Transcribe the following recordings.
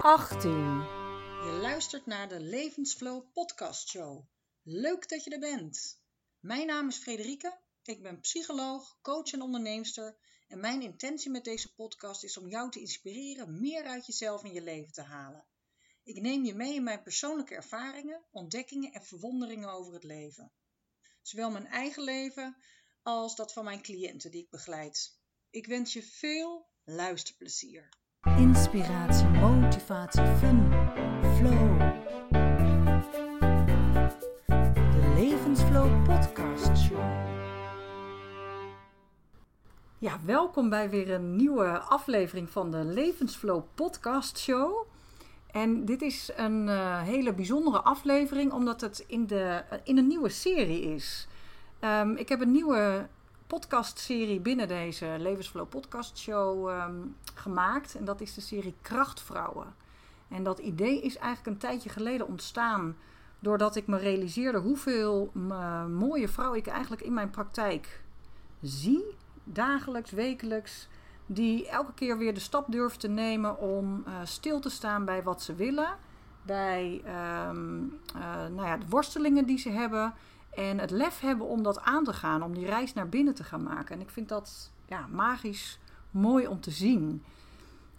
18. Je luistert naar de Levensflow Podcast Show. Leuk dat je er bent. Mijn naam is Frederike. Ik ben psycholoog, coach en onderneemster. En mijn intentie met deze podcast is om jou te inspireren meer uit jezelf in je leven te halen. Ik neem je mee in mijn persoonlijke ervaringen, ontdekkingen en verwonderingen over het leven. Zowel mijn eigen leven als dat van mijn cliënten die ik begeleid. Ik wens je veel luisterplezier. Inspiratie, motivatie, fun, flow. De Levensflow Podcast Show. Ja, welkom bij weer een nieuwe aflevering van de Levensflow Podcast Show. En dit is een uh, hele bijzondere aflevering omdat het in, de, in een nieuwe serie is. Um, ik heb een nieuwe podcastserie binnen deze Levensflow Podcast Show um, gemaakt. En dat is de serie Krachtvrouwen. En dat idee is eigenlijk een tijdje geleden ontstaan. Doordat ik me realiseerde hoeveel uh, mooie vrouwen ik eigenlijk in mijn praktijk zie. Dagelijks, wekelijks. Die elke keer weer de stap durven te nemen om uh, stil te staan bij wat ze willen. Bij um, uh, nou ja, de worstelingen die ze hebben. En het lef hebben om dat aan te gaan, om die reis naar binnen te gaan maken. En ik vind dat ja, magisch mooi om te zien.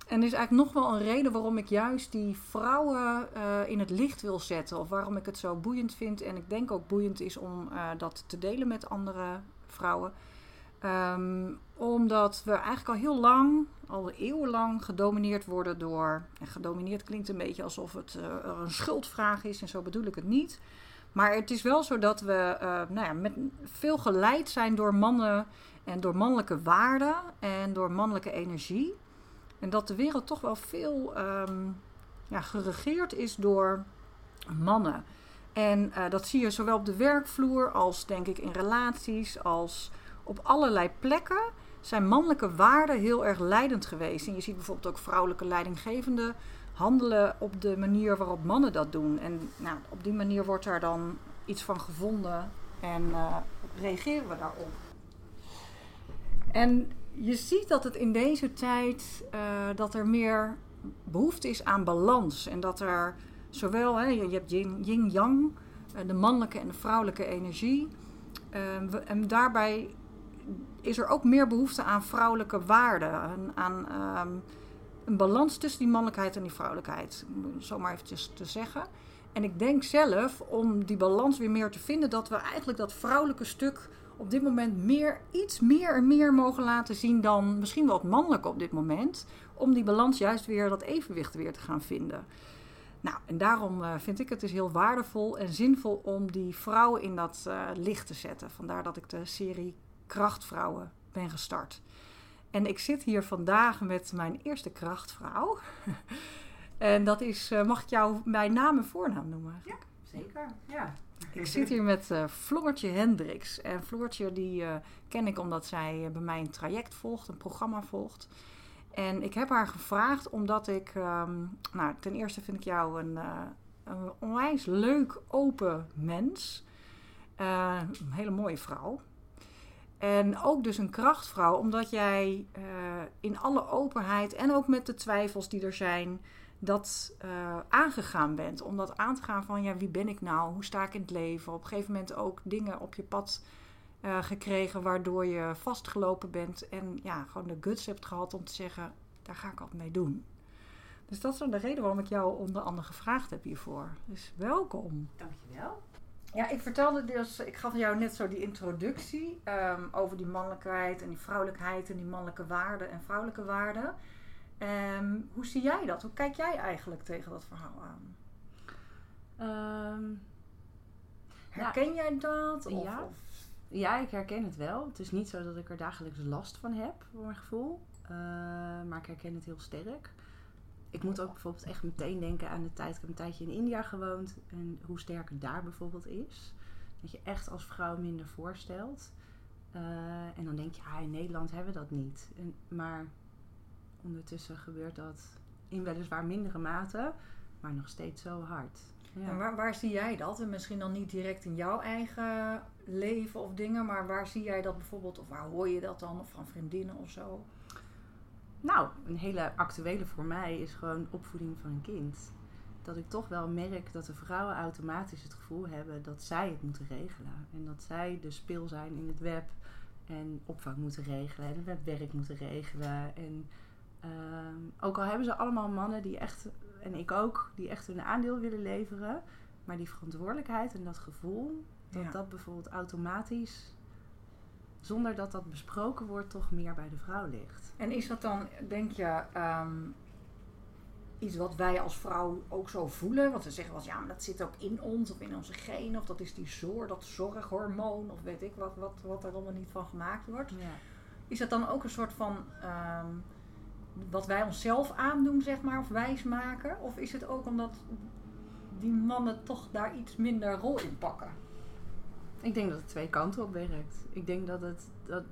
En er is eigenlijk nog wel een reden waarom ik juist die vrouwen uh, in het licht wil zetten. Of waarom ik het zo boeiend vind. En ik denk ook boeiend is om uh, dat te delen met andere vrouwen. Um, omdat we eigenlijk al heel lang, al eeuwenlang, gedomineerd worden door. En gedomineerd klinkt een beetje alsof het uh, een schuldvraag is. En zo bedoel ik het niet. Maar het is wel zo dat we uh, nou ja, met veel geleid zijn door mannen en door mannelijke waarden en door mannelijke energie. En dat de wereld toch wel veel um, ja, geregeerd is door mannen. En uh, dat zie je zowel op de werkvloer als denk ik in relaties, als op allerlei plekken zijn mannelijke waarden heel erg leidend geweest. En je ziet bijvoorbeeld ook vrouwelijke leidinggevende handelen op de manier waarop mannen dat doen. En nou, op die manier wordt daar dan iets van gevonden en uh, reageren we daarop. En je ziet dat het in deze tijd uh, dat er meer behoefte is aan balans. En dat er zowel, hè, je hebt yin-yang, uh, de mannelijke en de vrouwelijke energie. Uh, en daarbij is er ook meer behoefte aan vrouwelijke waarden. Aan, um, een balans tussen die mannelijkheid en die vrouwelijkheid. Zomaar eventjes te zeggen. En ik denk zelf, om die balans weer meer te vinden, dat we eigenlijk dat vrouwelijke stuk op dit moment meer, iets meer en meer mogen laten zien dan misschien wel het op dit moment. Om die balans juist weer, dat evenwicht weer te gaan vinden. Nou, en daarom uh, vind ik het dus heel waardevol en zinvol om die vrouwen in dat uh, licht te zetten. Vandaar dat ik de serie Krachtvrouwen ben gestart. En ik zit hier vandaag met mijn eerste krachtvrouw. en dat is, uh, mag ik jou mijn naam en voornaam noemen? Ja, zeker. Ja. Ik zit hier met uh, Floortje Hendricks. En Floortje die uh, ken ik omdat zij bij mij een traject volgt, een programma volgt. En ik heb haar gevraagd omdat ik, um, nou ten eerste vind ik jou een, een onwijs leuk, open mens. een hele mooie vrouw. En ook dus een krachtvrouw, omdat jij uh, in alle openheid en ook met de twijfels die er zijn, dat uh, aangegaan bent. Om dat aan te gaan van, ja, wie ben ik nou? Hoe sta ik in het leven? Op een gegeven moment ook dingen op je pad uh, gekregen waardoor je vastgelopen bent. En ja, gewoon de guts hebt gehad om te zeggen, daar ga ik wat mee doen. Dus dat is de reden waarom ik jou onder andere gevraagd heb hiervoor. Dus welkom. Dankjewel. Ja, ik vertelde dus, ik gaf jou net zo die introductie um, over die mannelijkheid en die vrouwelijkheid en die mannelijke waarden en vrouwelijke waarden. Um, hoe zie jij dat? Hoe kijk jij eigenlijk tegen dat verhaal aan? Um, herken ja, jij dat? Of, ja. Of? ja, ik herken het wel. Het is niet zo dat ik er dagelijks last van heb, voor mijn gevoel. Uh, maar ik herken het heel sterk ik moet ook bijvoorbeeld echt meteen denken aan de tijd. Ik heb een tijdje in India gewoond. En hoe sterk het daar bijvoorbeeld is. Dat je echt als vrouw minder voorstelt. Uh, en dan denk je, ah, in Nederland hebben we dat niet. En, maar ondertussen gebeurt dat in weliswaar mindere mate. Maar nog steeds zo hard. En waar, waar zie jij dat? En misschien dan niet direct in jouw eigen leven of dingen. Maar waar zie jij dat bijvoorbeeld? Of waar hoor je dat dan? Of van vriendinnen of zo? Nou, een hele actuele voor mij is gewoon opvoeding van een kind. Dat ik toch wel merk dat de vrouwen automatisch het gevoel hebben dat zij het moeten regelen. En dat zij de speel zijn in het web en opvang moeten regelen en het werk moeten regelen. En ehm, ook al hebben ze allemaal mannen die echt, en ik ook, die echt hun aandeel willen leveren. Maar die verantwoordelijkheid en dat gevoel, dat Ja. dat bijvoorbeeld automatisch, zonder dat dat besproken wordt, toch meer bij de vrouw ligt. En is dat dan, denk je, ehm, iets wat wij als vrouw ook zo voelen? Want ze zeggen wel ja, maar dat zit ook in ons of in onze genen. Of dat is die zorg, dat zorghormoon of weet ik wat, wat, wat er allemaal niet van gemaakt wordt. Ja. Is dat dan ook een soort van ehm, wat wij onszelf aandoen, zeg maar, of wijsmaken? Of is het ook omdat die mannen toch daar iets minder rol in pakken? Ik denk dat het twee kanten op werkt. Ik denk dat het, dat,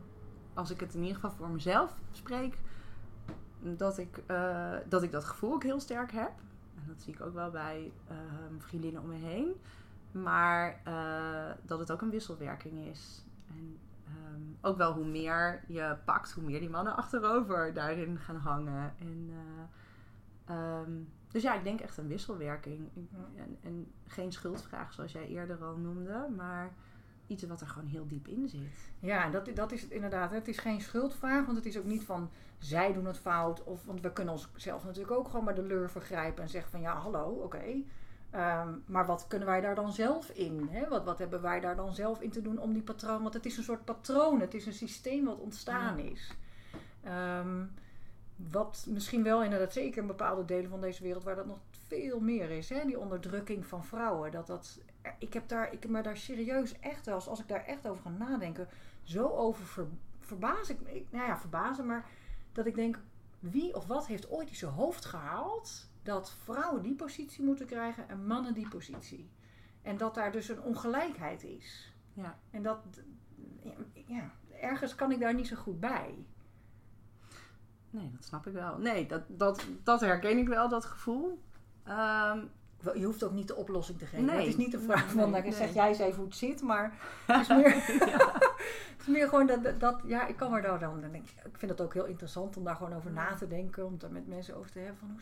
als ik het in ieder geval voor mezelf spreek, dat ik, eh, dat ik dat gevoel ook heel sterk heb. En dat zie ik ook wel bij eh, vriendinnen om me heen. Maar eh, dat het ook een wisselwerking is. En ehm, ook wel hoe meer je pakt, hoe meer die mannen achterover daarin gaan hangen. En, eh, ehm, dus ja, ik denk echt een wisselwerking. En, en geen schuldvraag zoals jij eerder al noemde, maar iets wat er gewoon heel diep in zit. Ja, dat, dat is het inderdaad. Het is geen schuldvraag, want het is ook niet van zij doen het fout. Of, want we kunnen onszelf natuurlijk ook gewoon bij de leur vergrijpen en zeggen van ja, hallo, oké. Ehm, maar wat kunnen wij daar dan zelf in? Hè? Wat, wat hebben wij daar dan zelf in te doen om die patroon? Want het is een soort patroon, het is een systeem wat ontstaan is. Ehm, wat misschien wel inderdaad zeker in bepaalde delen van deze wereld waar dat nog veel meer is. Hè? Die onderdrukking van vrouwen. Dat dat, ik, heb daar, ik heb me daar serieus echt wel, als ik daar echt over ga nadenken, zo over ver, verbaas ik Nou ja, verbazen, maar dat ik denk, wie of wat heeft ooit in zijn hoofd gehaald dat vrouwen die positie moeten krijgen en mannen die positie? En dat daar dus een ongelijkheid is. Ja. En dat, ja, ergens kan ik daar niet zo goed bij. Nee, dat snap ik wel. Nee, dat, dat, dat herken ik wel, dat gevoel. Ehm, Je hoeft ook niet de oplossing te geven. Nee. Het is niet de vraag Nee, van, nou, nee. zeg jij eens even hoe het zit, maar het is meer, het is meer gewoon dat, dat, ja, ik kan er daar dan, dan ik, ik vind het ook heel interessant om daar gewoon over na te denken, om het er met mensen over te hebben van hoe,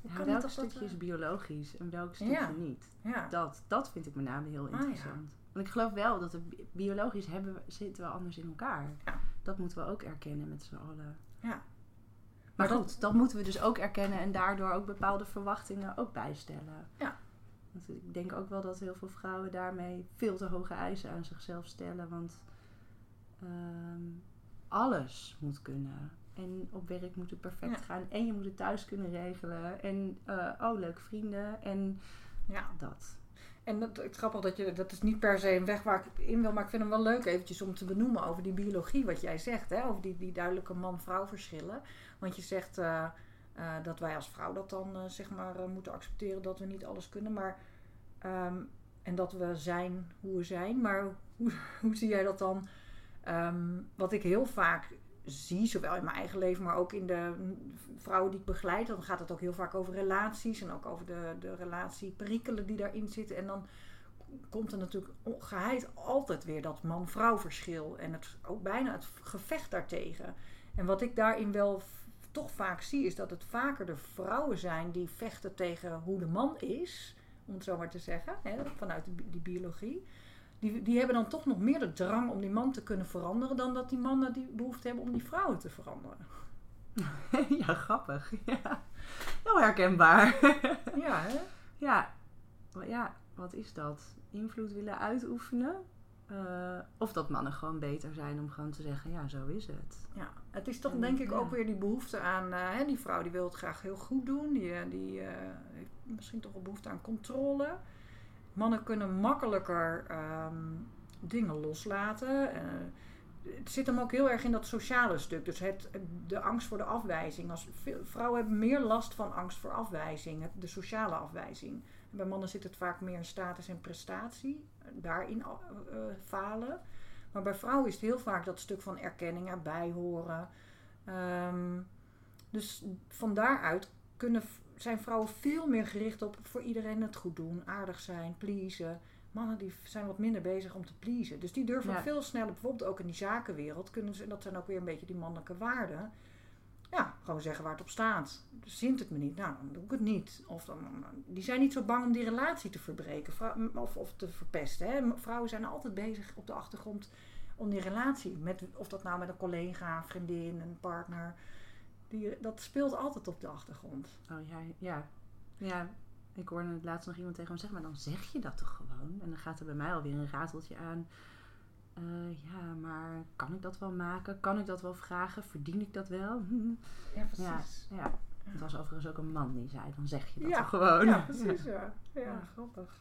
hoe ja, kan welk het toch dat, stukje is eh, biologisch en welk stukje Ja. niet? ja, Dat, dat vind ik met name heel Ah, interessant. Want ik geloof wel dat we bi- biologisch hebben, zitten we anders in elkaar. Dat moeten we ook erkennen met z'n allen. ja. Maar goed, dat moeten we dus ook erkennen en daardoor ook bepaalde verwachtingen ook bijstellen. Ja. Want ik denk ook wel dat heel veel vrouwen daarmee veel te hoge eisen aan zichzelf stellen. Want ehm, alles moet kunnen. En op werk moet het perfect Ja. gaan. En je moet het thuis kunnen regelen. En eh, oh, leuk vrienden. En ja. dat. En dat, het grappig dat je, dat is niet per se een weg waar ik in wil, maar ik vind hem wel leuk eventjes om te benoemen over die biologie, wat jij zegt, hè? over die, die duidelijke man-vrouw verschillen. Want je zegt eh, eh, dat wij als vrouw dat dan eh, zeg maar moeten accepteren dat we niet alles kunnen, maar ehm, en dat we zijn hoe we zijn. Maar hoe, hoe zie jij dat dan? Ehm, wat ik heel vaak zie, zowel in mijn eigen leven, maar ook in de vrouwen die ik begeleid, dan gaat het ook heel vaak over relaties en ook over de, de relatieperikelen die daarin zitten. En dan komt er natuurlijk geheid altijd weer dat man-vrouw verschil en het, ook bijna het gevecht daartegen. En wat ik daarin wel toch vaak zie, is dat het vaker de vrouwen zijn die vechten tegen hoe de man is, om het zo maar te zeggen, hè, vanuit die biologie. Die, die hebben dan toch nog meer de drang om die man te kunnen veranderen dan dat die mannen die behoefte hebben om die vrouwen te veranderen. ja, grappig. Ja. Heel herkenbaar. Ja, hè? ja. Ja, wat is dat? Invloed willen uitoefenen? Eh, of dat mannen gewoon beter zijn om gewoon te zeggen, ja, zo is het. Ja, het is toch En, denk ik ja. ook weer die behoefte aan, eh, hè, die vrouw die wil het graag heel goed doen, die, eh, die heeft misschien toch een behoefte aan controle. Mannen kunnen makkelijker ehm, dingen loslaten. Eh, het zit hem ook heel erg in dat sociale stuk. Dus het, de angst voor de afwijzing. Als, vrouwen hebben meer last van angst voor afwijzing, de sociale afwijzing. Bij mannen zit het vaak meer in status en prestatie, eh, daarin eh, falen. Maar bij vrouwen is het heel vaak dat stuk van erkenning erbij horen. Ehm, dus van daaruit kunnen, zijn vrouwen veel meer gericht op voor iedereen het goed doen, aardig zijn, pleasen. Mannen die zijn wat minder bezig om te pleasen. Dus die durven Ja. veel sneller, bijvoorbeeld ook in die zakenwereld, kunnen ze, en dat zijn ook weer een beetje die mannelijke waarden. Ja, gewoon zeggen waar het op staat. Zint het me niet? Nou, dan doe ik het niet. Of dan, die zijn niet zo bang om die relatie te verbreken vrou- of, of te verpesten. Hè. Vrouwen zijn altijd bezig op de achtergrond om die relatie. Met, of dat nou met een collega, vriendin, een partner. Die, dat speelt altijd op de achtergrond. Oh ja, ja. Ja, ik hoorde het laatst nog iemand tegen me zeggen, maar dan zeg je dat toch gewoon? En dan gaat er bij mij alweer een rateltje aan. Eh, ja, maar kan ik dat wel maken? Kan ik dat wel vragen? Verdien ik dat wel? Hm. Ja, Ja, ja. Het was overigens ook een man die zei, dan zeg je dat Ja, toch gewoon? Ja, precies. Ja, ja, Ja. grappig.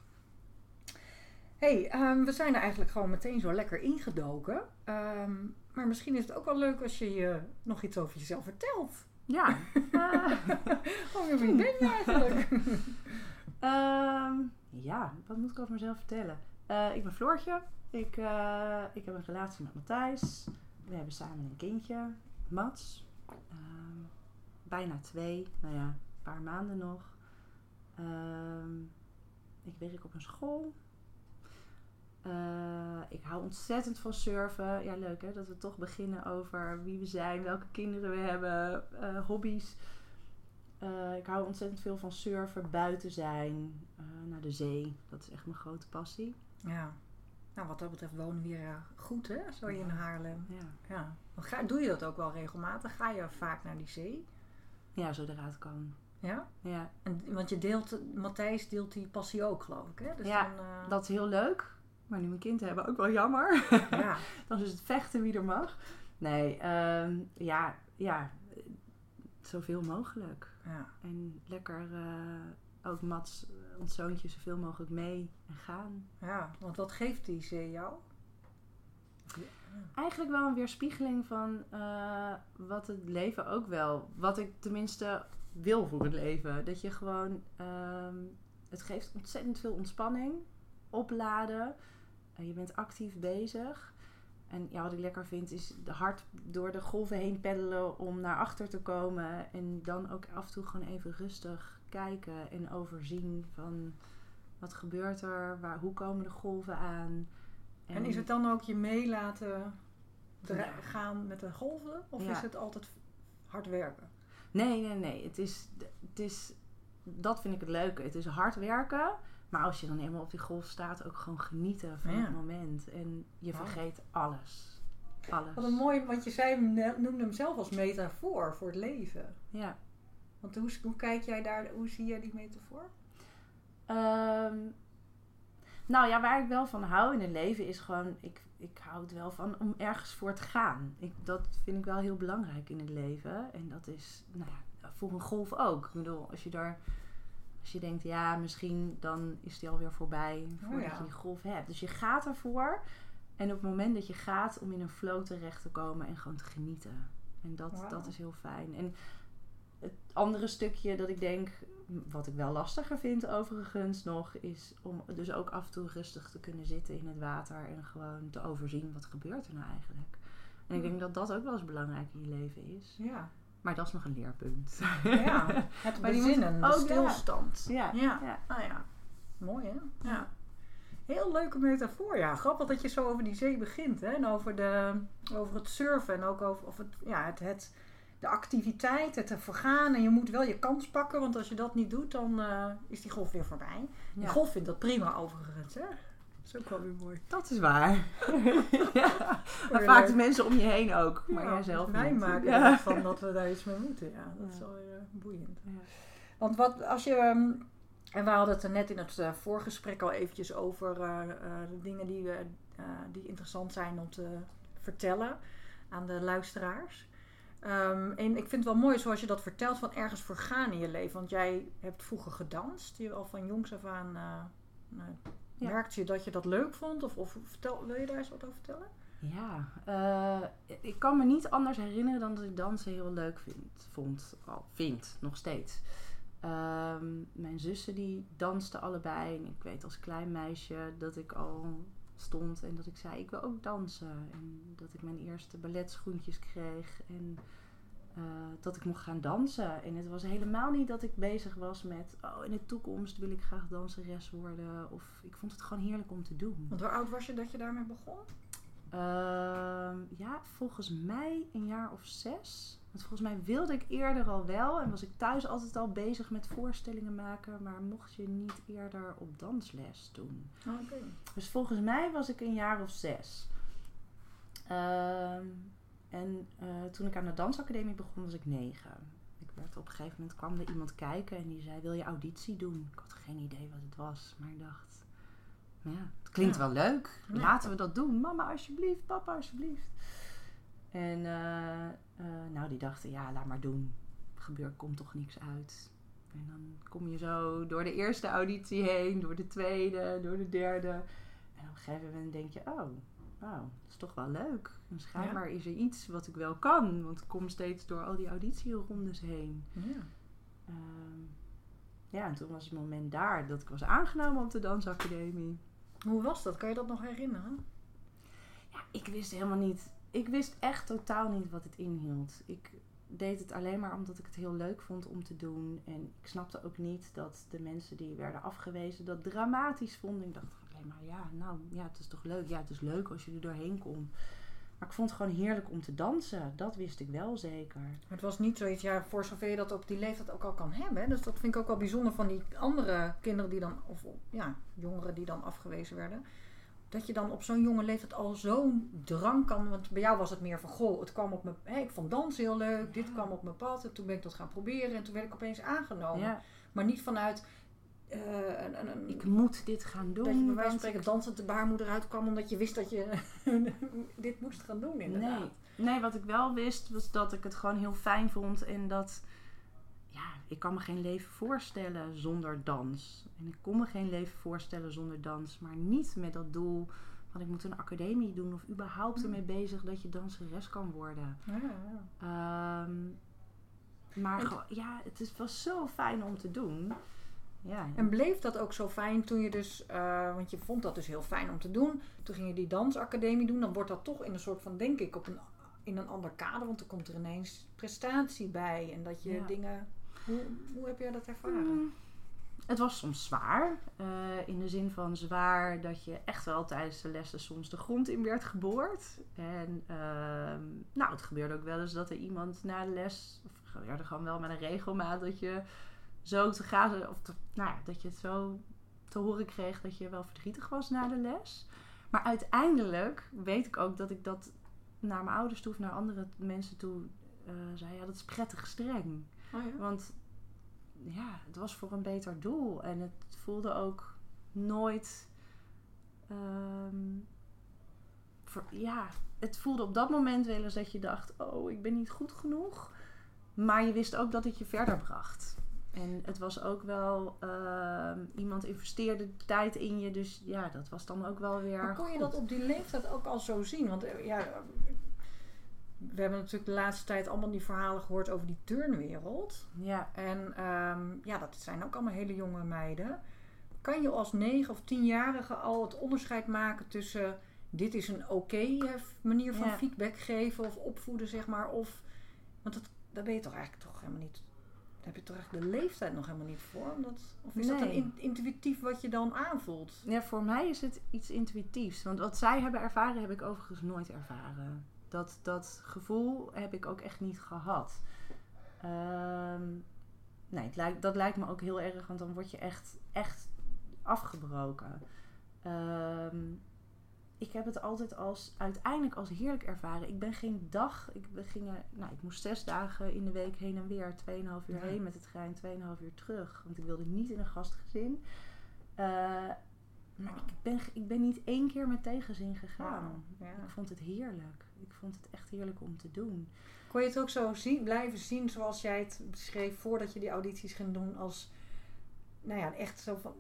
hey, ehm, we zijn er eigenlijk gewoon meteen zo lekker ingedoken. Ehm, maar misschien is het ook wel leuk als je je nog iets over jezelf vertelt. Ja. Eh, Oh, wie ben je eigenlijk? Ehm, ja, wat moet ik over mezelf vertellen? Eh, ik ben Floortje. Ik, eh, ik heb een relatie met Matthijs. We hebben samen een kindje, Mats. Ehm, bijna twee, nou ja, een paar maanden nog. Ehm, ik werk op een school. Eh, ik hou ontzettend van surfen. Ja, leuk hè, dat we toch beginnen over wie we zijn, welke kinderen we hebben, eh, hobby's. Eh, ik hou ontzettend veel van surfen, buiten zijn, naar de zee. Dat is echt mijn grote passie. Ja. Nou, wat dat betreft wonen we hier goed, hè? Zo in Ja. Haarlem. Ja, Ja. Ga, doe je dat ook wel regelmatig? Ga je vaak naar die zee? ja zodra het kan. Ja? Ja, En, want je deelt, Matthijs deelt die passie ook, geloof ik, hè? Dus Ja, dan, dat is heel leuk. Maar nu mijn kind hebben, ook wel jammer. ja. Dan is het vechten wie er mag. Nee, ehm, ja, ja, zoveel mogelijk. ja. En lekker eh, ook Mats, eh, ons zoontje, zoveel mogelijk mee en gaan. Ja, want wat geeft die zee jou? Eigenlijk wel een weerspiegeling van eh, wat het leven ook wel, wat ik tenminste wil voor het leven. Dat je gewoon, ehm, het geeft ontzettend veel ontspanning, opladen. En je bent actief bezig. En ja, wat ik lekker vind is de hard door de golven heen peddelen om naar achter te komen. En dan ook af en toe gewoon even rustig kijken en overzien van wat gebeurt er, waar, hoe komen de golven aan. En is het dan ook je mee laten dra- Ja. gaan met de golven? Of Ja. is het altijd hard werken? Nee, nee, nee. Het is, het is, dat vind ik het leuke. Het is hard werken. Maar als je dan eenmaal op die golf staat, ook gewoon genieten van Ja. het moment. En je vergeet alles. Alles. Wat een mooi, want je zei, noemde hem zelf als metafoor voor het leven. Ja. Want hoe, hoe kijk jij daar, hoe zie jij die metafoor? Ehm, nou ja, waar ik wel van hou in het leven is gewoon... Ik, ik hou het wel van om ergens voor te gaan. Ik, dat vind ik wel heel belangrijk in het leven. En dat is, nou ja, voor een golf ook. Ik bedoel, als je daar... Als je denkt, ja, misschien dan is die alweer voorbij voordat ja. je die golf hebt. Dus je gaat ervoor. En op het moment dat je gaat om in een flow terecht te komen en gewoon te genieten. En dat, dat is heel fijn. En het andere stukje dat ik denk, wat ik wel lastiger vind overigens nog, is om dus ook af en toe rustig te kunnen zitten in het water en gewoon te overzien wat gebeurt er nou eigenlijk. En ik denk dat dat ook wel eens belangrijk in je leven is. Ja, Maar dat is nog een leerpunt. ja. het bezinnen, moet de ja. stilstand. Ja, Ja. ja. Ah ja, mooi hè? Ja. Heel leuke metafoor, ja. Grappig dat je zo over die zee begint, hè? En over, de, over het surfen en ook over of het, ja, het, het, de activiteit, het vergaan. En je moet wel je kans pakken, want als je dat niet doet, dan eh, is die golf weer voorbij. Die Ja. golf vindt dat prima overigens, hè? Dat is ook wel weer mooi. Dat is waar. ja. Maar vaak de mensen om je heen ook. Maar Ja, jij zelf Wij niet. maken Ja. ervan dat we daar iets mee moeten, ja. Dat is wel weer eh, boeiend. Want wat als je. ehm, En we hadden het er net in het eh, voorgesprek al eventjes over eh, de dingen die, we, die interessant zijn om te vertellen aan de luisteraars. Ehm, en ik vind het wel mooi zoals je dat vertelt van ergens voor gaan in je leven. Want jij hebt vroeger gedanst. Je al van jongs af aan nou, Ja. merkte je dat je dat leuk vond? Of, of vertel, wil je daar eens wat over vertellen? Ja, eh, ik kan me niet anders herinneren dan dat ik dansen heel leuk vind, vond. Al vind, nog steeds. Ehm, mijn zussen die dansten allebei. En ik weet als klein meisje dat ik al stond en dat ik zei ik wil ook dansen. En dat ik mijn eerste balletschoentjes kreeg. En eh, dat ik mocht gaan dansen. En het was helemaal niet dat ik bezig was met... Oh, in de toekomst wil ik graag danseres worden. Of ik vond het gewoon heerlijk om te doen. Want hoe oud was je dat je daarmee begon? Ehm, ja, volgens mij een jaar of zes. Want volgens mij wilde ik eerder al wel en was ik thuis altijd al bezig met voorstellingen maken, maar mocht je niet eerder op dansles doen. Oké. Dus volgens mij was ik een jaar of zes. Ehm, en eh, toen ik aan de dansacademie begon, was ik negen. Ik werd op een gegeven moment kwam er iemand kijken en die zei: Wil je auditie doen? Ik had geen idee wat het was, maar ik dacht: nou Ja, het klinkt Ja. wel leuk. Ja. Laten we dat doen. Mama, alsjeblieft, papa, alsjeblieft. En eh, eh, nou, die dachten: Ja, laat maar doen. Gebeur, komt toch niks uit. En dan kom je zo door de eerste auditie heen, door de tweede, door de derde. En op een gegeven moment denk je, oh, wauw, dat is toch wel leuk. En schijnbaar is er iets wat ik wel kan. Want ik kom steeds door al die auditierondes heen. Ja. Ehm, ja, en toen was het moment daar dat ik was aangenomen op de dansacademie. Hoe was dat? Kan je dat nog herinneren? Ja, ik wist helemaal niet. Ik wist echt totaal niet wat het inhield. Ik deed het alleen maar omdat ik het heel leuk vond om te doen. En ik snapte ook niet dat de mensen die werden afgewezen dat dramatisch vonden. Ik dacht maar, ja, nou, ja, het is toch leuk. Ja, het is leuk als je er doorheen komt. Maar ik vond het gewoon heerlijk om te dansen. Dat wist ik wel zeker. Maar het was niet zoiets, ja, voor zover je dat op die leeftijd ook al kan hebben. Dus dat vind ik ook wel bijzonder van die andere kinderen die dan, of ja, jongeren die dan afgewezen werden. Dat je dan op zo'n jonge leeftijd al zo'n drang kan. Want bij jou was het meer van, goh, het kwam op me. Hè, ik vond dansen heel leuk, dit kwam op mijn pad. En toen ben ik dat gaan proberen en toen werd ik opeens aangenomen. Ja, Maar niet vanuit eh, een, een, een- ik moet dit gaan doen. dat je bij wijze van spreken dansend de baarmoeder uitkwam omdat je wist dat je dit moest gaan doen inderdaad. Nee. nee, wat ik wel wist was dat ik het gewoon heel fijn vond. En dat, ja, ik kan me geen leven voorstellen zonder dans. En ik kon me geen leven voorstellen zonder dans. Maar niet met dat doel van ik moet een academie doen. Of überhaupt ermee bezig dat je danseres kan worden. Ja, ja. Ehm, maar En- ja, het is, was zo fijn om te doen. Ja, En bleef dat ook zo fijn toen je dus, eh, want je vond dat dus heel fijn om te doen. Toen ging je die dansacademie doen. Dan wordt dat toch in een soort van, denk ik, op een, in een ander kader. Want er komt er ineens prestatie bij. En dat je Ja. dingen. Hoe, hoe heb jij dat ervaren? Mm, Het was soms zwaar. eh, in de zin van zwaar dat je echt wel tijdens de lessen soms de grond in werd geboord. En ehm, nou, het gebeurde ook wel eens dat er iemand na de les, of het gebeurde gewoon wel met een regelmaat, dat je zo te gaan, of te- nou ja, dat je het zo te horen kreeg dat je wel verdrietig was na de les. Maar uiteindelijk weet ik ook dat ik dat naar mijn ouders toe of naar andere mensen toe eh, zei, ja, dat is prettig streng. Oh ja. Want ja, het was voor een beter doel. En het voelde ook nooit. ehm, voor- ja, het voelde op dat moment wel eens dat je dacht: Oh, ik ben niet goed genoeg. Maar je wist ook dat het je verder bracht. En het was ook wel. ehm, iemand investeerde tijd in je. Dus ja, dat was dan ook wel weer. Maar kon je dat op die leeftijd ook al zo zien? Want eh, ja, we hebben natuurlijk de laatste tijd allemaal die verhalen gehoord over die turnwereld. Ja, En ehm, ja, dat zijn ook allemaal hele jonge meiden. Kan je als negen of tienjarige al het onderscheid maken tussen dit is een oké eh, manier van Ja. feedback geven of opvoeden, zeg maar. Of, want dat, daar ben je toch eigenlijk toch helemaal niet. Daar heb je toch eigenlijk de leeftijd nog helemaal niet voor? Omdat, of is dat in- intuïtief wat je dan aanvoelt? Ja, voor mij is het iets intuïtiefs. Want wat zij hebben ervaren, heb ik overigens nooit ervaren. Dat, dat gevoel heb ik ook echt niet gehad. Ehm, nee, het lijkt, dat lijkt me ook heel erg, want dan word je echt, echt afgebroken. Ehm, ik heb het altijd als, uiteindelijk als heerlijk ervaren. Ik ben geen dag, ik, we gingen, nou, ik moest zes dagen in de week heen en weer. 2,5 uur Ja. heen met de trein, 2,5 uur terug. Want ik wilde niet in een gastgezin. Eh, maar ik ben, ik ben niet één keer met tegenzin gegaan. Ja. Ik vond het heerlijk. Ik vond het echt heerlijk om te doen. Kon je het ook zo zien, blijven zien zoals jij het beschreef voordat je die audities ging doen? Als, nou ja, echt zo van.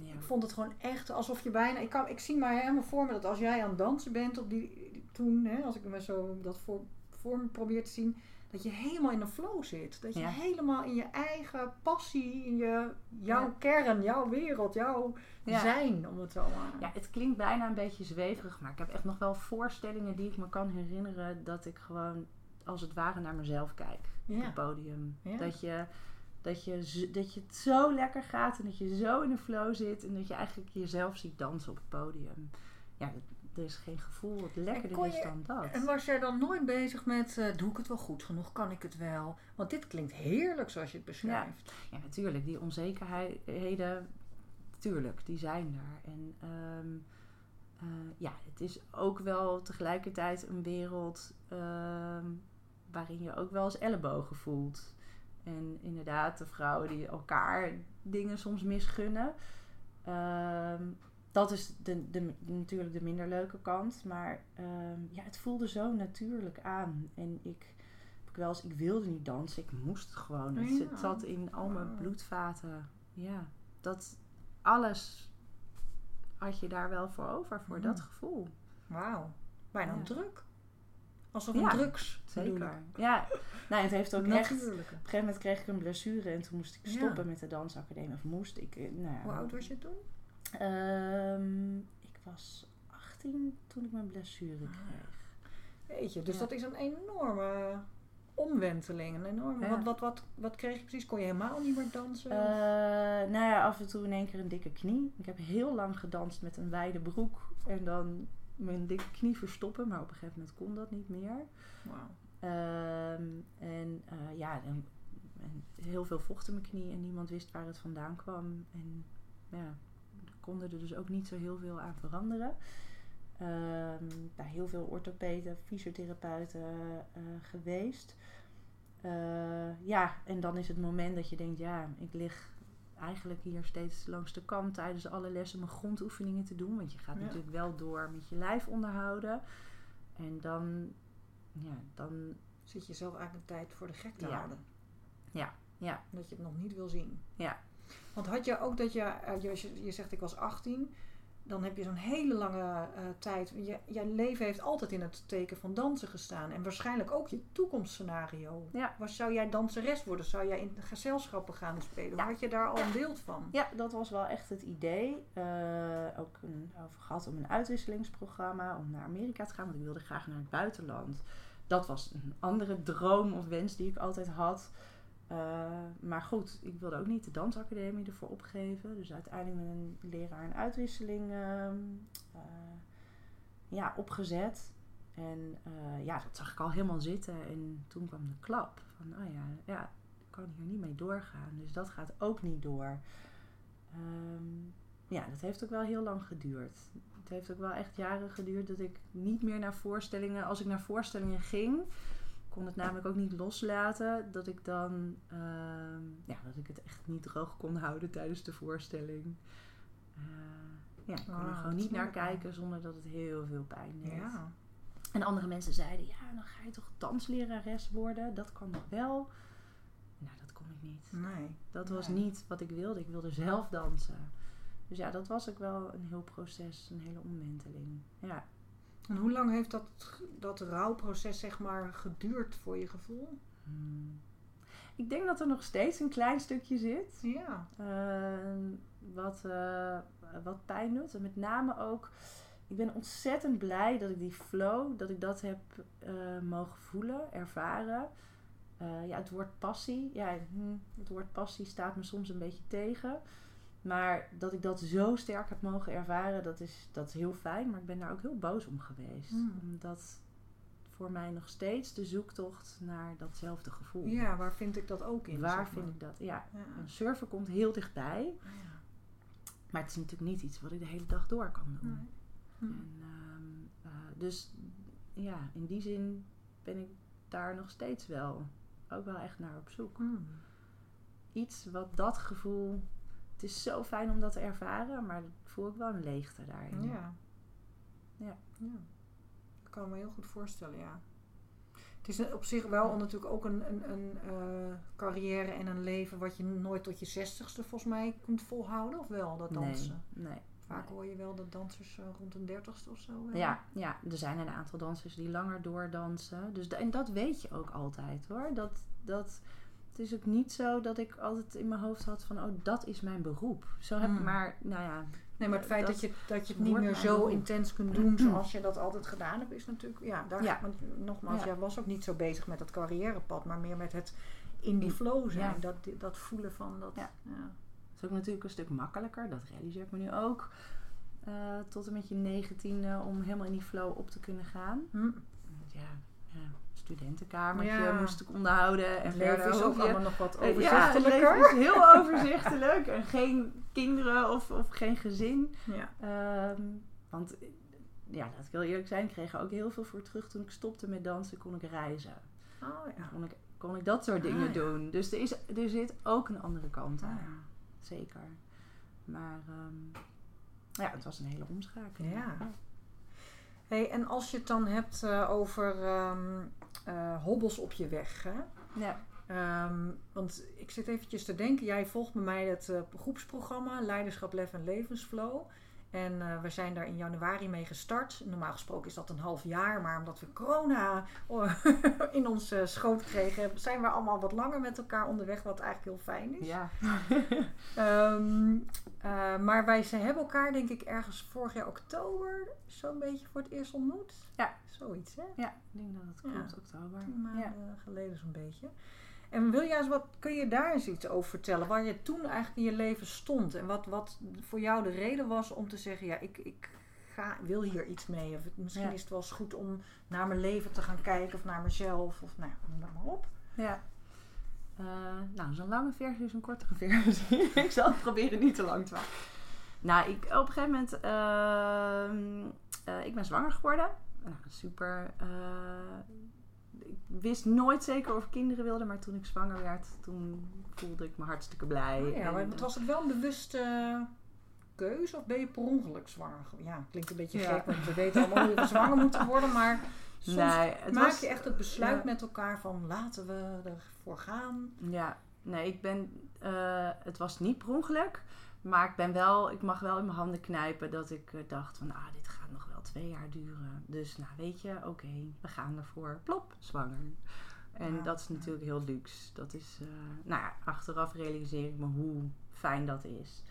Ja. Ik vond het gewoon echt alsof je bijna. Ik, kan, ik zie maar helemaal voor me dat als jij aan het dansen bent op die, die- toen, hè, als ik me zo dat voor, voor me probeer te zien, dat je helemaal in een flow zit. Dat je Ja. helemaal in je eigen passie, in je, jouw Ja. kern, jouw wereld, jouw Ja. zijn, om het zo maar. Ja, het klinkt bijna een beetje zweverig, maar ik heb echt nog wel voorstellingen die ik me kan herinneren dat ik gewoon als het ware naar mezelf kijk op het podium. Dat, je, dat, je, dat je het zo lekker gaat en dat je zo in de flow zit en dat je eigenlijk jezelf ziet dansen op het podium. Ja, er is geen gevoel dat lekkerder is dan dat. En was jij dan nooit bezig met, eh, doe ik het wel goed genoeg? Kan ik het wel? Want dit klinkt heerlijk zoals je het beschrijft. Ja, natuurlijk. Die onzekerheden, tuurlijk, die zijn er. En ehm, eh, ja, het is ook wel tegelijkertijd een wereld ehm, waarin je ook wel eens ellebogen voelt. En inderdaad, de vrouwen die elkaar dingen soms misgunnen. Ehm, dat is de, de, natuurlijk de minder leuke kant. Maar ehm, ja, het voelde zo natuurlijk aan. En ik, ik wel eens, ik wilde niet dansen. Ik moest gewoon. Het, Ja. zat in al mijn bloedvaten. Ja, dat alles had je daar wel voor over, voor Ja. dat gevoel. Wauw, bijna Ja. druk. Alsof Ja, een drugs. Zeker. Ja, nou, het heeft ook echt... Op een gegeven moment kreeg ik een blessure en toen moest ik Ja. stoppen met de dansacademie. Of moest ik... eh, Nou Hoe oud was je toen? Ehm, ik was 18 toen ik mijn blessure Ah. kreeg. Weet je, dus Ja. dat is een enorme omwenteling. Een enorme, Ja. wat, wat, wat, wat kreeg je precies? Kon je helemaal niet meer dansen? Eh, nou ja, af en toe in één keer een dikke knie. Ik heb heel lang gedanst met een wijde broek. En dan mijn dikke knie verstoppen. Maar op een gegeven moment kon dat niet meer. Ehm, en eh, ja, en, en heel veel vocht in mijn knie. En niemand wist waar het vandaan kwam. En ja, konden er dus ook niet zo heel veel aan veranderen. Bij heel veel orthopeden, fysiotherapeuten eh, geweest. Eh, ja, en dan is het moment dat je denkt, ja, ik lig eigenlijk hier steeds langs de kant tijdens alle lessen mijn grondoefeningen te doen. Want je gaat Ja. natuurlijk wel door met je lijf onderhouden. En dan, ja, dan, Zit je jezelf eigenlijk een tijd voor de gek te Ja. houden. Ja, ja. Dat je het nog niet wil zien. Ja. Want had je ook dat je, eh, je, je zegt ik was 18, dan heb je zo'n hele lange eh, tijd. Je, je leven heeft altijd in het teken van dansen gestaan. En waarschijnlijk ook je toekomstscenario. Ja. Was, zou jij danseres worden? Zou jij in gezelschappen gaan spelen? Ja. Had je daar al een beeld van? Ja, dat was wel echt het idee. Eh, ook een, over gehad om een uitwisselingsprogramma om naar Amerika te gaan, want ik wilde graag naar het buitenland. Dat was een andere droom of wens die ik altijd had. Eh, maar goed, ik wilde ook niet de dansacademie ervoor opgeven. Dus uiteindelijk met een leraar een uitwisseling ehm, eh, ja, opgezet. En eh, ja, dat zag ik al helemaal zitten. En toen kwam de klap van, oh ja, ja, ik kan hier niet mee doorgaan. Dus dat gaat ook niet door. Ehm, ja, dat heeft ook wel heel lang geduurd. Het heeft ook wel echt jaren geduurd dat ik niet meer naar voorstellingen... Als ik naar voorstellingen ging, kon het namelijk ook niet loslaten. Dat ik dan... ehm, ja, dat ik het echt niet droog kon houden tijdens de voorstelling. Eh, ja, ik kon er dat gewoon niet naar kijken zonder dat het heel veel pijn deed. Ja. En andere mensen zeiden, ja, dan ga je toch danslerares worden? Dat kan nog wel. Nou, dat kon ik niet. Nee. Dat was niet wat ik wilde. Ik wilde zelf dansen. Dus ja, dat was ook wel een heel proces, een hele omwenteling. Ja. En hoe lang heeft dat, dat rouwproces zeg maar geduurd voor je gevoel? Hmm. Ik denk dat er nog steeds een klein stukje zit. Ja. eh, wat, eh, wat pijn doet. En met name ook, ik ben ontzettend blij dat ik die flow, dat ik dat heb eh, mogen voelen, ervaren. Eh, ja, het woord passie. Ja, hm, het woord passie staat me soms een beetje tegen. Maar dat ik dat zo sterk heb mogen ervaren, dat is, dat is heel fijn. Maar ik ben daar ook heel boos om geweest. Hmm. Omdat voor mij nog steeds de zoektocht naar datzelfde gevoel. Ja, waar vind ik dat ook in? Waar vind ik dat? Ja, Ja. een surfen komt heel dichtbij. Ja. Maar het is natuurlijk niet iets wat ik de hele dag door kan doen. Nee. Hm. En, ehm, eh, dus ja, in die zin ben ik daar nog steeds wel ook wel echt naar op zoek. Hm. Iets wat dat gevoel. Het is zo fijn om dat te ervaren, maar voel ik wel een leegte daarin. Ja. Ja. ja. Dat kan ik me heel goed voorstellen, ja. Het is op zich wel natuurlijk ook een, een, een eh, carrière en een leven wat je nooit tot je zestigste volgens mij kunt volhouden, of wel, dat dansen? Nee, nee. Vaak hoor je wel dat dansers eh, rond een dertigste of zo. wel. Ja, ja, er zijn een aantal dansers die langer doordansen. Dus en dat weet je ook altijd hoor. Dat, dat, het is ook niet zo dat ik altijd in mijn hoofd had van, oh, dat is mijn beroep. Zo heb ik Hmm. maar, nou ja, Nee, maar het feit dat, Dat je, dat je het niet meer zo beroep. intens kunt doen zoals je dat altijd gedaan hebt, is natuurlijk. Ja, daar, Ja. Want nogmaals, Ja. jij was ook niet zo bezig met dat carrièrepad, maar meer met het in die flow zijn. Ja. Dat, dat voelen van dat. Ja. Is ook natuurlijk een stuk makkelijker. Dat realiseer ik me nu ook. eh, tot en met je negentiende om helemaal in die flow op te kunnen gaan. Hm. Ja studentenkamertje Ja. moest ik onderhouden. En leven verder is ook je- allemaal nog wat Eh, Ja, het overzichtelijker. leven is heel overzichtelijk. En geen kinderen of, of geen gezin. Ja. Ehm, want, ja, laat ik heel eerlijk zijn, ik kreeg er ook heel veel voor terug. Toen ik stopte met dansen, kon ik reizen. Oh ja. Kon ik, kon ik dat soort Ah, dingen ja. doen. Dus er, is, er zit ook een andere kant Ah, aan. ja. Zeker. Maar ehm, ja, het was een hele omschakeling. Ja. Hey, en als je het dan hebt eh, over ehm, eh, hobbels op je weg, hè? Ja. Ehm, want ik zit eventjes te denken, jij volgt bij mij het eh, groepsprogramma Leiderschap, Lef en Levensflow. En eh, we zijn daar in januari mee gestart. Normaal gesproken is dat een half jaar, maar omdat we corona oh, in ons schoot kregen, zijn we allemaal wat langer met elkaar onderweg, wat eigenlijk heel fijn is. Ja. Ehm, eh, maar wij ze hebben elkaar denk ik ergens vorig jaar oktober zo'n beetje voor het eerst ontmoet. Ja. Zoiets hè? ja, ik denk dat het Ja. klopt, oktober. Tien maanden Ja. geleden zo'n beetje. En wil jij eens wat, kun je daar eens iets over vertellen? Waar je toen eigenlijk in je leven stond. En wat, wat voor jou de reden was om te zeggen, ja, ik, ik ga, wil hier iets mee. Of misschien Ja. is het wel eens goed om naar mijn leven te gaan kijken of naar mezelf. Of nou, noem dat maar op. Ja. Eh, nou, zo'n lange versie is een kortere versie. ik zal het proberen niet te lang te maken. Nou, ik, op een gegeven moment... eh, ik ben zwanger geworden. Nou, super. eh, ik wist nooit zeker of ik kinderen wilde. Maar toen ik zwanger werd, toen voelde ik me hartstikke blij. Oh ja, maar was het wel een bewuste keuze of ben je per ongeluk zwanger? ge- Ja, klinkt een beetje Ja. gek, want we weten allemaal hoe we zwanger moeten worden. Maar soms nee, het maak was, je echt het besluit ja. met elkaar van laten we gaan. Ja, nee, ik ben. eh, het was niet per ongeluk. Maar ik ben wel, ik mag wel in mijn handen knijpen dat ik eh, dacht van, ah, dit gaat nog wel twee jaar duren. Dus nou, weet je, oké, we gaan ervoor. Plop, zwanger. En Ja, dat is ja. natuurlijk heel luxe. Dat is, eh, nou ja, achteraf realiseer ik me hoe fijn dat is.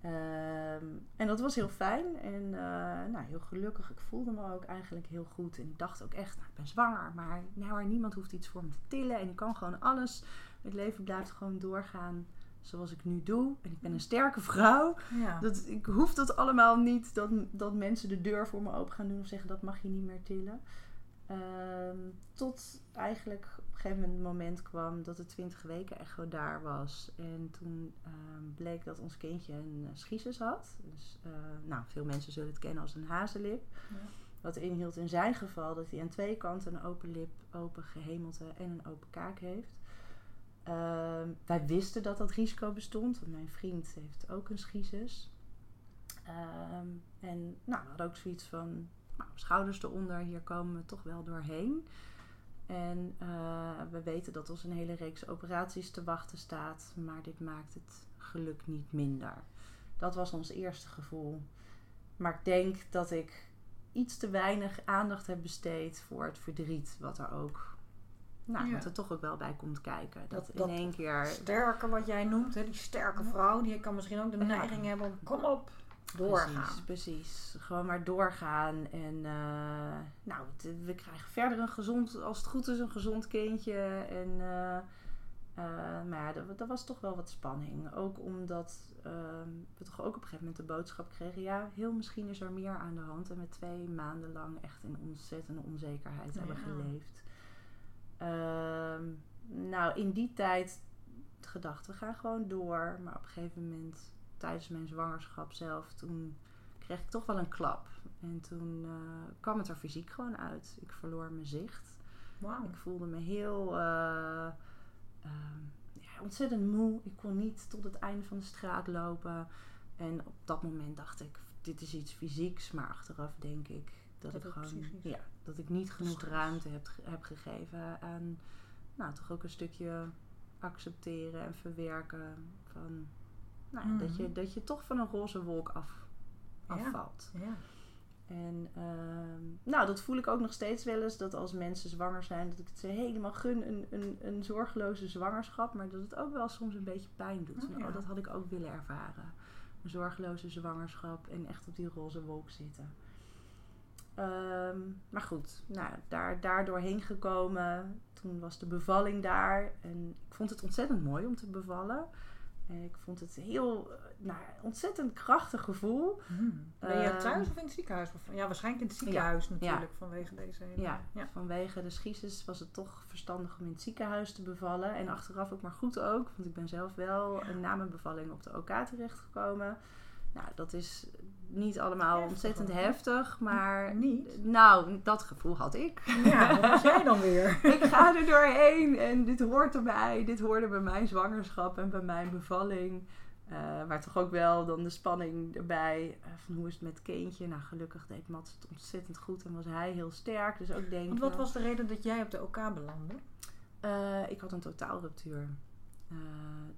Ehm, en dat was heel fijn en eh, nou, heel gelukkig. Ik voelde me ook eigenlijk heel goed. En ik dacht ook echt, nou, ik ben zwanger. Maar nou, niemand hoeft iets voor me te tillen. En ik kan gewoon alles. Het leven blijft gewoon doorgaan zoals ik nu doe. En ik ben een sterke vrouw. Ja. Dat, ik hoef dat allemaal niet. Dat, dat mensen de deur voor me open gaan doen. Of zeggen, dat mag je niet meer tillen. Ehm, tot eigenlijk gegeven moment het moment kwam dat de 20 weken echo daar was. En toen ehm, bleek dat ons kindje een uh, schizus had. Dus, eh, nou, veel mensen zullen het kennen als een hazenlip. Ja. Wat inhield in zijn geval dat hij aan twee kanten een open lip, open gehemelte en een open kaak heeft. Ehm, wij wisten dat dat risico bestond, want mijn vriend heeft ook een schizus. Ehm, en nou, we hadden ook zoiets van, nou, schouders eronder, hier komen we toch wel doorheen. En eh, we weten dat ons een hele reeks operaties te wachten staat, maar dit maakt het geluk niet minder. Dat was ons eerste gevoel. Maar ik denk dat ik iets te weinig aandacht heb besteed voor het verdriet, wat er ook, nou, Ja. wat er toch ook wel bij komt kijken. Dat, Dat- dat in één keer. Sterke wat jij noemt, hè, die sterke vrouw, die kan misschien ook de Ja. neiging hebben om kom op, doorgaan. Precies, precies. Gewoon maar doorgaan. En eh, nou, we krijgen verder een gezond, als het goed is, een gezond kindje. En, eh, eh, maar ja, dat, was toch wel wat spanning. Ook omdat ehm, we toch ook op een gegeven moment de boodschap kregen... ja, heel misschien is er meer aan de hand. En we twee maanden lang echt in ontzettende onzekerheid hebben geleefd. Ehm, nou, in die tijd gedacht, we gaan gewoon door. Maar op een gegeven moment tijdens mijn zwangerschap zelf, toen kreeg ik toch wel een klap. En toen eh, kwam het er fysiek gewoon uit. Ik verloor mijn zicht. Wauw. Ik voelde me heel eh, ehm, ja, ontzettend moe. Ik kon niet tot het einde van de straat lopen. En op dat moment dacht ik, dit is iets fysieks. Maar achteraf denk ik dat, Dat ik gewoon psychisch ja, dat ik niet genoeg stress. ruimte heb, heb gegeven aan nou, toch ook een stukje accepteren en verwerken van nou, ja, dat, je, dat je toch van een roze wolk af, Ja. afvalt. Ja. En ehm, nou, dat voel ik ook nog steeds wel eens. Dat als mensen zwanger zijn, dat ik het ze helemaal gun, een, een, een zorgeloze zwangerschap. Maar dat het ook wel soms een beetje pijn doet. Oh, ja. oh, dat had ik ook willen ervaren. Een zorgeloze zwangerschap en echt op die roze wolk zitten. Ehm, maar goed, nou, daar, daar doorheen gekomen. Toen was de bevalling daar. En ik vond het ontzettend mooi om te bevallen. En ik vond het heel, eh, nou, ontzettend krachtig gevoel. Hmm. Ben je Ehm, thuis of in het ziekenhuis? Ja, waarschijnlijk in het ziekenhuis natuurlijk, vanwege deze hele... Ja, ja. vanwege de schisis was het toch verstandig om in het ziekenhuis te bevallen. En achteraf ook maar goed ook, want ik ben zelf wel eh, na mijn bevalling op de OK terechtgekomen. Nou, dat is niet allemaal Heftig ontzettend heftig, maar Niet? nou, dat gevoel had ik. Ja, wat was jij dan weer? ik ga er doorheen en dit hoort erbij. Dit hoorde bij mijn zwangerschap en bij mijn bevalling. Eh maar toch ook wel dan de spanning erbij. eh, van hoe is het met kindje? Nou, gelukkig deed Mats het ontzettend goed en was hij heel sterk. Dus ook denken. Want wat was de reden dat jij op de OK belandde? Eh, ik had een totaalruptuur. Eh,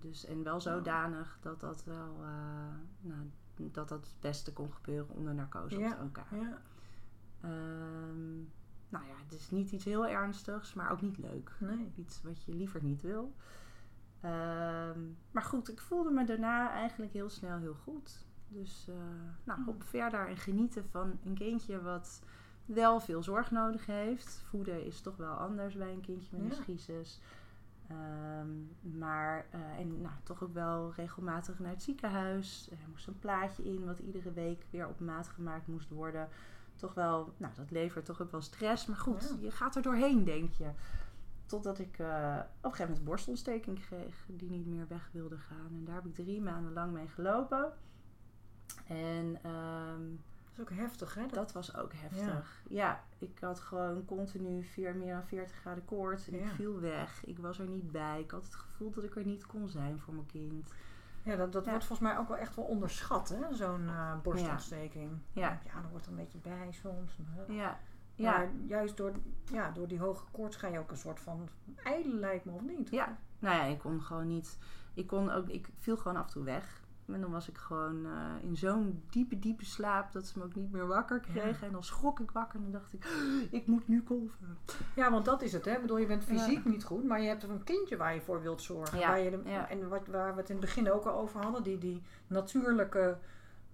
dus, en wel zodanig dat dat wel eh, nou, dat dat het beste kon gebeuren onder narcose Ja, op OK. Ja. Ehm, nou ja, het is niet iets heel ernstigs, maar ook niet leuk. Nee. Iets wat je liever niet wil. Ehm, maar goed, ik voelde me daarna eigenlijk heel snel heel goed. Dus eh, nou, op verder en genieten van een kindje wat wel veel zorg nodig heeft. Voeden is toch wel anders bij een kindje met een Ja. Ehm, maar eh, en nou, toch ook wel regelmatig naar het ziekenhuis. Er moest een plaatje in wat iedere week weer op maat gemaakt moest worden. Toch wel, nou dat levert toch ook wel stress. Maar goed, Ja. je gaat er doorheen, denk je. Totdat ik eh, op een gegeven moment borstontsteking kreeg die niet meer weg wilde gaan. En daar heb ik drie maanden lang mee gelopen. En ehm, Dat is ook heftig, hè? Dat- was ook heftig. Ja. ik had gewoon continu vier, meer dan 40 graden koorts. En ik viel weg. Ik was er niet bij. Ik had het gevoel dat ik er niet kon zijn voor mijn kind. Ja, dat, dat Ja. wordt volgens mij ook wel echt wel onderschat, hè? Zo'n eh, borstontsteking. Ja. Ja, er wordt een beetje bij soms. Ja, Ja. ja, Maar juist door, ja, door die hoge koorts ga je ook een soort van ijlen lijkt me, of niet? ja. Nou ja, ik kon gewoon niet. Ik kon ook. Ik viel gewoon af en toe weg. En dan was ik gewoon eh, in zo'n diepe, diepe slaap dat ze me ook niet meer wakker kregen. En dan schrok ik wakker en dan dacht ik, ik moet nu kolven. Ja, want dat is het, hè? Ik bedoel, je bent fysiek niet goed, maar je hebt een kindje waar je voor wilt zorgen. Ja, Waar je de-. En wat, waar we het in het begin ook al over hadden, die, die natuurlijke,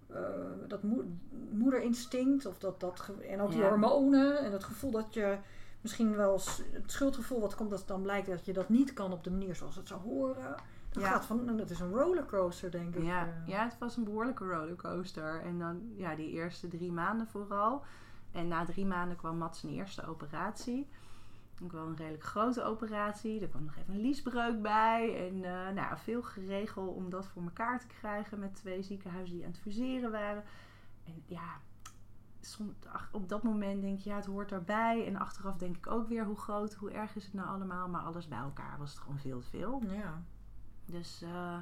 eh, dat moe- moederinstinct, of dat, dat, en ook die hormonen, en het gevoel dat je misschien wel, het schuldgevoel wat komt het dan blijkt dat je dat niet kan op de manier zoals het zou horen. Dat Ja. gaat van, nou, dat is een rollercoaster, denk ik. Ja, eh. ja, het was een behoorlijke rollercoaster. En dan, ja, die eerste drie maanden vooral. En na drie maanden kwam Mats zijn eerste operatie. Ook wel een redelijk grote operatie. Er kwam nog even een liesbreuk bij. En eh, nou, veel geregeld om dat voor elkaar te krijgen met twee ziekenhuizen die aan het fuseren waren. En ja, op dat moment denk je, ja, het hoort erbij. En achteraf denk ik ook weer, hoe groot, hoe erg is het nou allemaal? Maar alles bij elkaar was het gewoon veel te veel. Ja. Dus eh,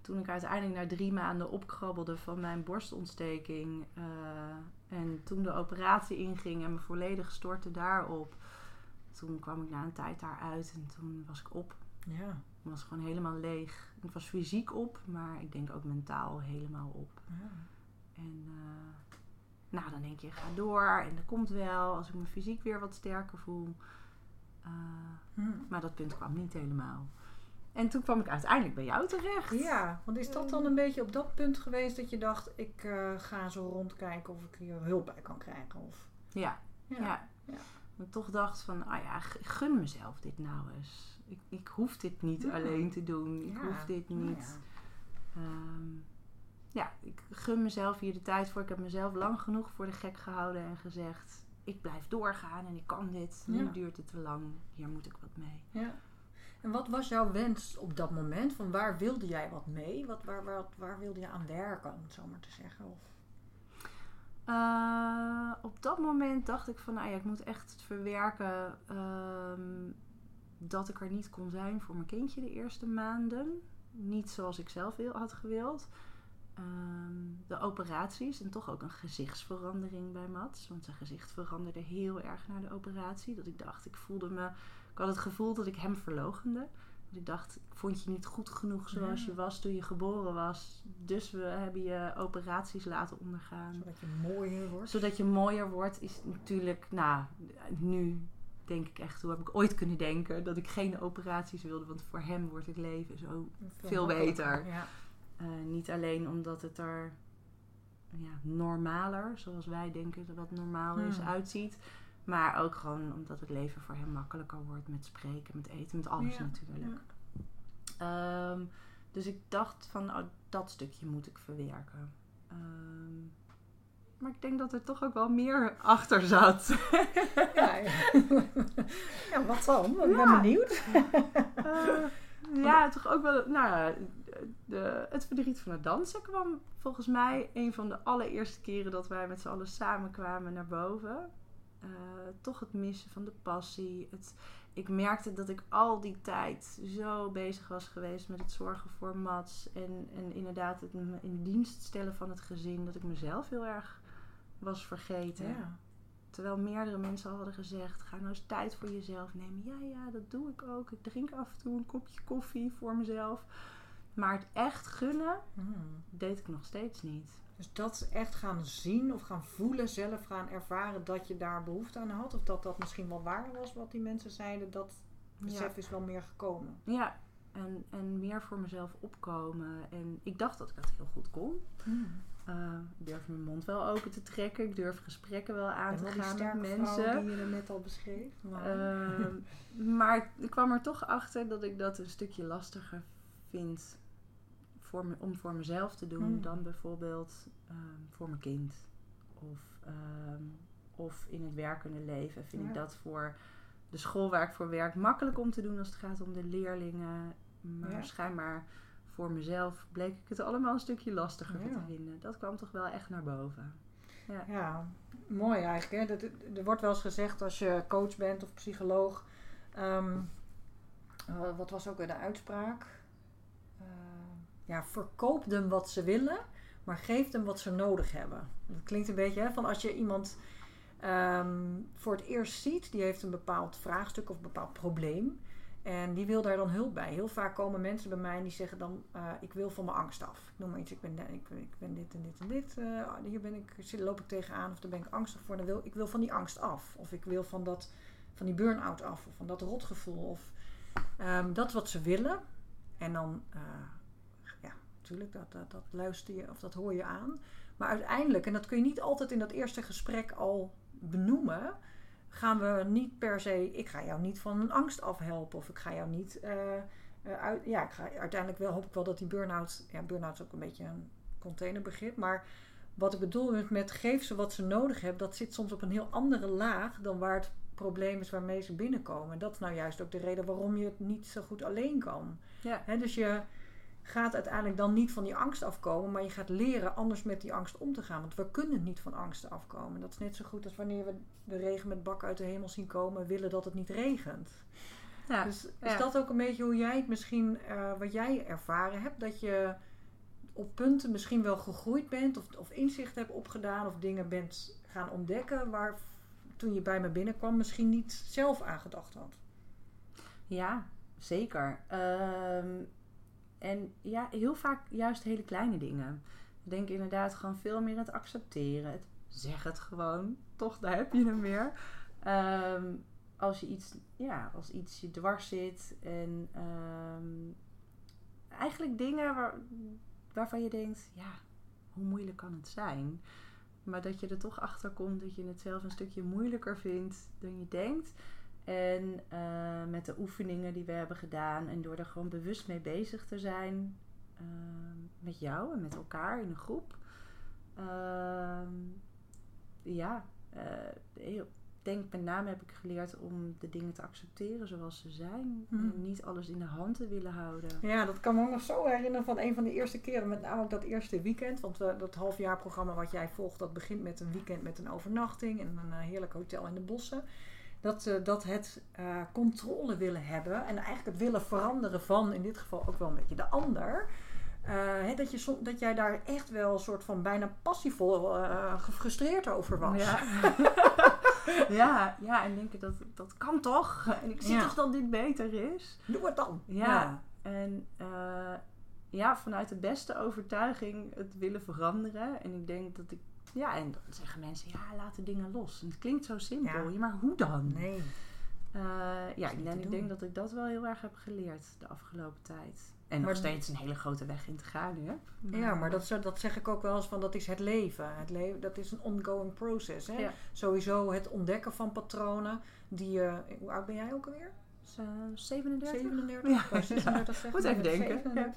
toen ik uiteindelijk na drie maanden opkrabbelde van mijn borstontsteking eh, en toen de operatie inging en me volledig stortte daarop, toen kwam ik na een tijd daaruit en toen was ik op. Ja. Ik was gewoon helemaal leeg. Ik was fysiek op, maar ik denk ook mentaal helemaal op. ja. En eh, nou, dan denk je, ga door en dat komt wel als ik me fysiek weer wat sterker voel. Hm. maar dat punt kwam niet helemaal. En toen kwam ik uiteindelijk bij jou terecht. Ja, want is dat dan een beetje op dat punt geweest dat je dacht, ik eh, ga zo rondkijken of ik hier hulp bij kan krijgen? Of... Ja, ja. Ja. Ik toch dacht van, ah ja, gun mezelf dit nou eens. Ik, ik hoef dit niet Ja. alleen te doen. Ik hoef dit Nou niet. Ehm, ja, ik gun mezelf hier de tijd voor. Ik heb mezelf lang genoeg voor de gek gehouden en gezegd, ik blijf doorgaan en ik kan dit. Nu Ja. duurt het te lang. Hier moet ik wat mee. Ja. En wat was jouw wens op dat moment? Van waar wilde jij wat mee? Wat, waar, waar, waar wilde je aan werken, om het zo maar te zeggen? Of... Eh, op dat moment dacht ik van, nou ja, ik moet echt verwerken ehm, dat ik er niet kon zijn voor mijn kindje de eerste maanden. Niet zoals ik zelf had gewild. Ehm, de operaties en toch ook een gezichtsverandering bij Mats. Want zijn gezicht veranderde heel erg na de operatie. Dat ik dacht, ik voelde me... Ik had het gevoel dat ik hem verlogende. Ik dacht, ik vond je niet goed genoeg zoals Ja. je was toen je geboren was. Dus we hebben je operaties laten ondergaan Zodat je mooier wordt? zodat je mooier wordt, is natuurlijk, nou, nu denk ik echt, hoe heb ik ooit kunnen denken dat ik geen operaties wilde, want voor hem wordt het leven zo veel beter. Ja. Eh, niet alleen omdat het er ja, normaler, zoals wij denken dat wat normaal is, Hmm. uitziet. Maar ook gewoon omdat het leven voor hem makkelijker wordt met spreken, met eten, met alles Ja, natuurlijk. ja. Ehm, Dus ik dacht van, oh, dat stukje moet ik verwerken. Ehm, maar ik denk dat er toch ook wel meer achter zat. Ja, ja. ja wat dan? Ik ben Ja. benieuwd. Eh, ja, toch ook wel. Nou de, het verdriet van het dansen kwam volgens mij een van de allereerste keren dat wij met z'n allen samen kwamen naar boven. Eh, toch het missen van de passie. Het, ik merkte dat ik al die tijd zo bezig was geweest met het zorgen voor Mats. En, en inderdaad het in dienst stellen van het gezin. Dat ik mezelf heel erg was vergeten. Ja. Terwijl meerdere mensen al hadden gezegd: ga nou eens tijd voor jezelf nemen. Ja, ja, dat doe ik ook. Ik drink af en toe een kopje koffie voor mezelf. Maar het echt gunnen Hmm. deed ik nog steeds niet. Dus dat echt gaan zien of gaan voelen, zelf gaan ervaren dat je daar behoefte aan had. Of dat dat misschien wel waar was wat die mensen zeiden. Dat besef is wel meer gekomen. Ja, en, en meer voor mezelf opkomen. En ik dacht dat ik dat heel goed kon. Eh, ik durf mijn mond wel open te trekken. Ik durf gesprekken wel aan En te gaan met mensen. die je net al beschreef. Ehm, maar ik kwam er toch achter dat ik dat een stukje lastiger vind voor me, om voor mezelf te doen Hmm. dan bijvoorbeeld ehm, voor mijn kind. Of, ehm, of in het werkende leven vind ik Ja. dat voor de school waar ik voor werk makkelijk om te doen als het gaat om de leerlingen. Maar Ja. schijnbaar voor mezelf bleek ik het allemaal een stukje lastiger Ja. te vinden. Dat kwam toch wel echt naar boven. Ja, mooi eigenlijk. Hè? Dat, er wordt wel eens gezegd als je coach bent of psycholoog. ehm, eh, wat was ook weer de uitspraak? Ja, verkoop them wat ze willen, maar geef them wat ze nodig hebben. Dat klinkt een beetje hè, van als je iemand ehm, voor het eerst ziet, die heeft een bepaald vraagstuk of een bepaald probleem. En die wil daar dan hulp bij. Heel vaak komen mensen bij mij en die zeggen dan: eh, Ik wil van mijn angst af. Noem maar iets, ik ben, ik, ik ben dit en dit en dit. eh, hier ben ik, loop ik tegenaan of daar ben ik angstig voor. Dan wil, ik wil van die angst af. Of ik wil van, dat, van die burn-out af. Of van dat rotgevoel. Of ehm, dat wat ze willen. En dan, eh, natuurlijk, dat, dat, dat luister je of dat hoor je aan. Maar uiteindelijk, en dat kun je niet altijd in dat eerste gesprek al benoemen gaan we niet per se, ik ga jou niet van een angst afhelpen of ik ga jou niet, eh, eh, uit, ja, ik ga, uiteindelijk wel, hoop ik wel dat die burn-out, ja, burn-out is ook een beetje een containerbegrip, maar wat ik bedoel met, met geef ze wat ze nodig hebben, dat zit soms op een heel andere laag dan waar het probleem is waarmee ze binnenkomen. En dat is nou juist ook de reden waarom je het niet zo goed alleen kan. Ja. Hè, dus je gaat uiteindelijk dan niet van die angst afkomen, maar je gaat leren anders met die angst om te gaan. Want we kunnen niet van angsten afkomen. Dat is net zo goed als wanneer we de regen met bakken uit de hemel zien komen en willen dat het niet regent. Ja. Dus is dat ook een beetje hoe jij het misschien, eh, wat jij ervaren hebt? Dat je op punten misschien wel gegroeid bent of, of inzicht hebt opgedaan of dingen bent gaan ontdekken waar toen je bij me binnenkwam misschien niet zelf aan gedacht had. Ja, zeker. Ehm, en ja, heel vaak juist hele kleine dingen. Denk inderdaad gewoon veel meer het accepteren. Het zeg het gewoon. Toch, daar heb je hem weer. Ehm, als je iets, ja, als iets je dwars zit. En ehm, eigenlijk dingen waar, waarvan je denkt, ja, hoe moeilijk kan het zijn? Maar dat je er toch achter komt dat je het zelf een stukje moeilijker vindt dan je denkt. En eh, met de oefeningen die we hebben gedaan en door er gewoon bewust mee bezig te zijn ehm, met jou en met elkaar in een groep. Ehm, ja, eh, ik denk met name heb ik geleerd om de dingen te accepteren zoals ze zijn. En niet alles in de hand te willen houden. Ja, dat kan me ook nog zo herinneren van een van de eerste keren. Met name ook dat eerste weekend. Want dat halfjaarprogramma wat jij volgt, dat begint met een weekend met een overnachting. En een eh, heerlijk hotel in de bossen. Dat, eh, dat het eh, controle willen hebben. En eigenlijk het willen veranderen van, in dit geval ook wel een beetje de ander. Eh, hè, dat, je, dat jij daar echt wel een soort van bijna passievol eh, gefrustreerd over was. Ja. ja, ja, en denken dat dat kan toch? En ik zie Ja. toch dat dit beter is? Doe het dan. Ja, en ja, vanuit de beste overtuiging het willen veranderen. En ik denk dat ik, ja, en dan zeggen mensen, ja, laat de dingen los. En het klinkt zo simpel, Ja. maar hoe dan? Nee. Eh, ja, en te ik denk dat ik dat wel heel erg heb geleerd de afgelopen tijd. En Maar- nog steeds een hele grote weg in te gaan heb. Ja, maar dat, dat zeg ik ook wel eens van dat is het leven. Het leven dat is een ongoing process. Hè? Ja. Sowieso het ontdekken van patronen. Die, eh, hoe oud ben jij ook alweer? Eh, 37? 37? Ja, Ik wou 36 zeggen, Moet even denken. 37.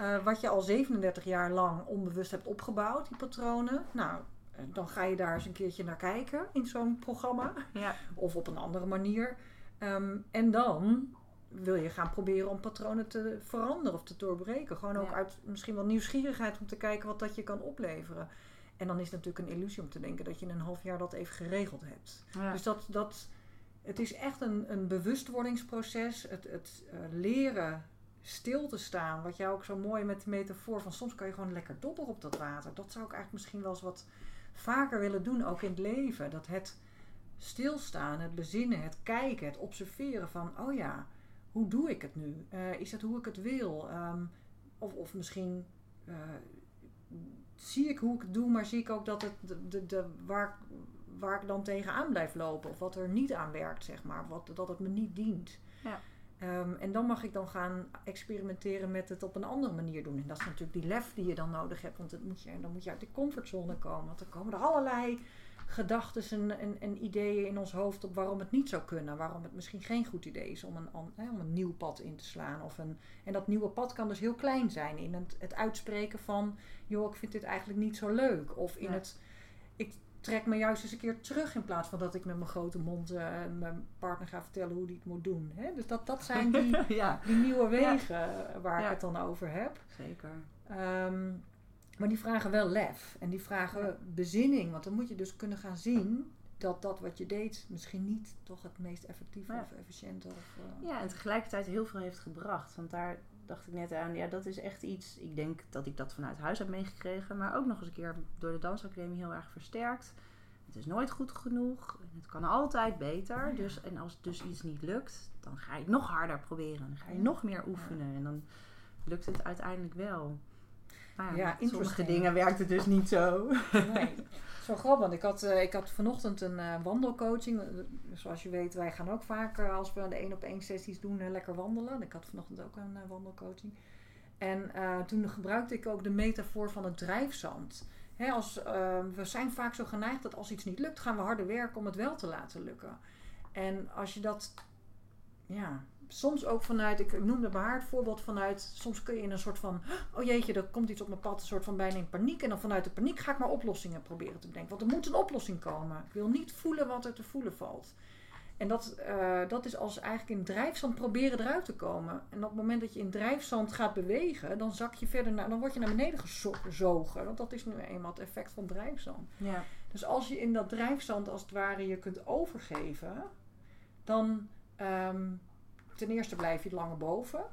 Eh, wat je al 37 jaar lang onbewust hebt opgebouwd, die patronen. Nou, eh, dan ga je daar eens een keertje naar kijken in zo'n programma. Ja. Of op een andere manier. Ehm, en dan wil je gaan proberen om patronen te veranderen of te doorbreken. Gewoon ook Ja. uit misschien wel nieuwsgierigheid om te kijken wat dat je kan opleveren. En dan is het natuurlijk een illusie om te denken dat je in een half jaar dat even geregeld hebt. Ja. Dus dat, dat, het is echt een, een bewustwordingsproces. Het, het eh, leren stil te staan. Wat jij ook zo mooi met de metafoor van soms kan je gewoon lekker dobberen op dat water. Dat zou ik eigenlijk misschien wel eens wat vaker willen doen, ook in het leven. Dat het stilstaan, het bezinnen, het kijken, het observeren van, oh ja, hoe doe ik het nu? Eh, is het hoe ik het wil? Ehm, of, of misschien eh, zie ik hoe ik het doe, maar zie ik ook dat het de, de, de, waar, waar ik dan tegenaan blijf lopen. Of wat er niet aan werkt, zeg maar. Wat, dat het me niet dient. Ja. Ehm, en dan mag ik dan gaan experimenteren met het op een andere manier doen. En dat is natuurlijk die lef die je dan nodig hebt. Want het moet je, dan moet je uit de comfortzone komen. Want er komen er allerlei gedachten en, en, en ideeën in ons hoofd op waarom het niet zou kunnen. Waarom het misschien geen goed idee is om een, hè, om een nieuw pad in te slaan. Of een, en dat nieuwe pad kan dus heel klein zijn. In het, het uitspreken van, joh, ik vind dit eigenlijk niet zo leuk. Of in Ja. het, ik trek me juist eens een keer terug in plaats van dat ik met mijn grote mond eh, mijn partner ga vertellen hoe die het moet doen. Hè? Dus dat, dat zijn die, ja, die nieuwe wegen waar Ja. ik het dan over heb. zeker. Ehm, maar die vragen wel lef. En die vragen bezinning. Want dan moet je dus kunnen gaan zien dat dat wat je deed misschien niet toch het meest effectieve Ja. of efficiënte of... eh, Ja, en tegelijkertijd heel veel heeft gebracht. Want daar dacht ik net aan, ja, dat is echt iets. Ik denk dat ik dat vanuit huis heb meegekregen, maar ook nog eens een keer door de dansacademie heel erg versterkt. Het is nooit goed genoeg. en Het kan altijd beter. Ja. Dus, en als dus iets niet lukt, dan ga je het nog harder proberen. Dan ga je Ja. nog meer oefenen. En dan lukt het uiteindelijk wel. Nou Ja, met sommige dingen werkt het dus niet zo. Nee, Want ik had, eh, ik had vanochtend een eh, wandelcoaching. Eh, Zoals je weet, wij gaan ook vaak eh, als we de één op één sessies doen, lekker wandelen. Ik had vanochtend ook een wandelcoaching. En toen gebruikte ik ook de metafoor van het drijfzand. Als, eh, we zijn vaak zo geneigd dat als iets niet lukt, gaan we harder werken om het wel te laten lukken. En als je dat, ja, soms ook vanuit, ik noemde bij haar het voorbeeld vanuit, soms kun je in een soort van, oh jeetje, er komt iets op mijn pad, een soort van bijna in paniek. En dan vanuit de paniek ga ik maar oplossingen proberen te bedenken. Want er moet een oplossing komen. Ik wil niet voelen wat er te voelen valt. En dat, eh, dat is als eigenlijk in drijfzand proberen eruit te komen. En op het moment dat je in drijfzand gaat bewegen, dan zak je verder naar, dan word je naar beneden gezo- gezogen. Want dat is nu eenmaal het effect van drijfzand. Ja, Dus als je in dat drijfzand als het ware je kunt overgeven, dan ehm, ten eerste blijf je langer boven.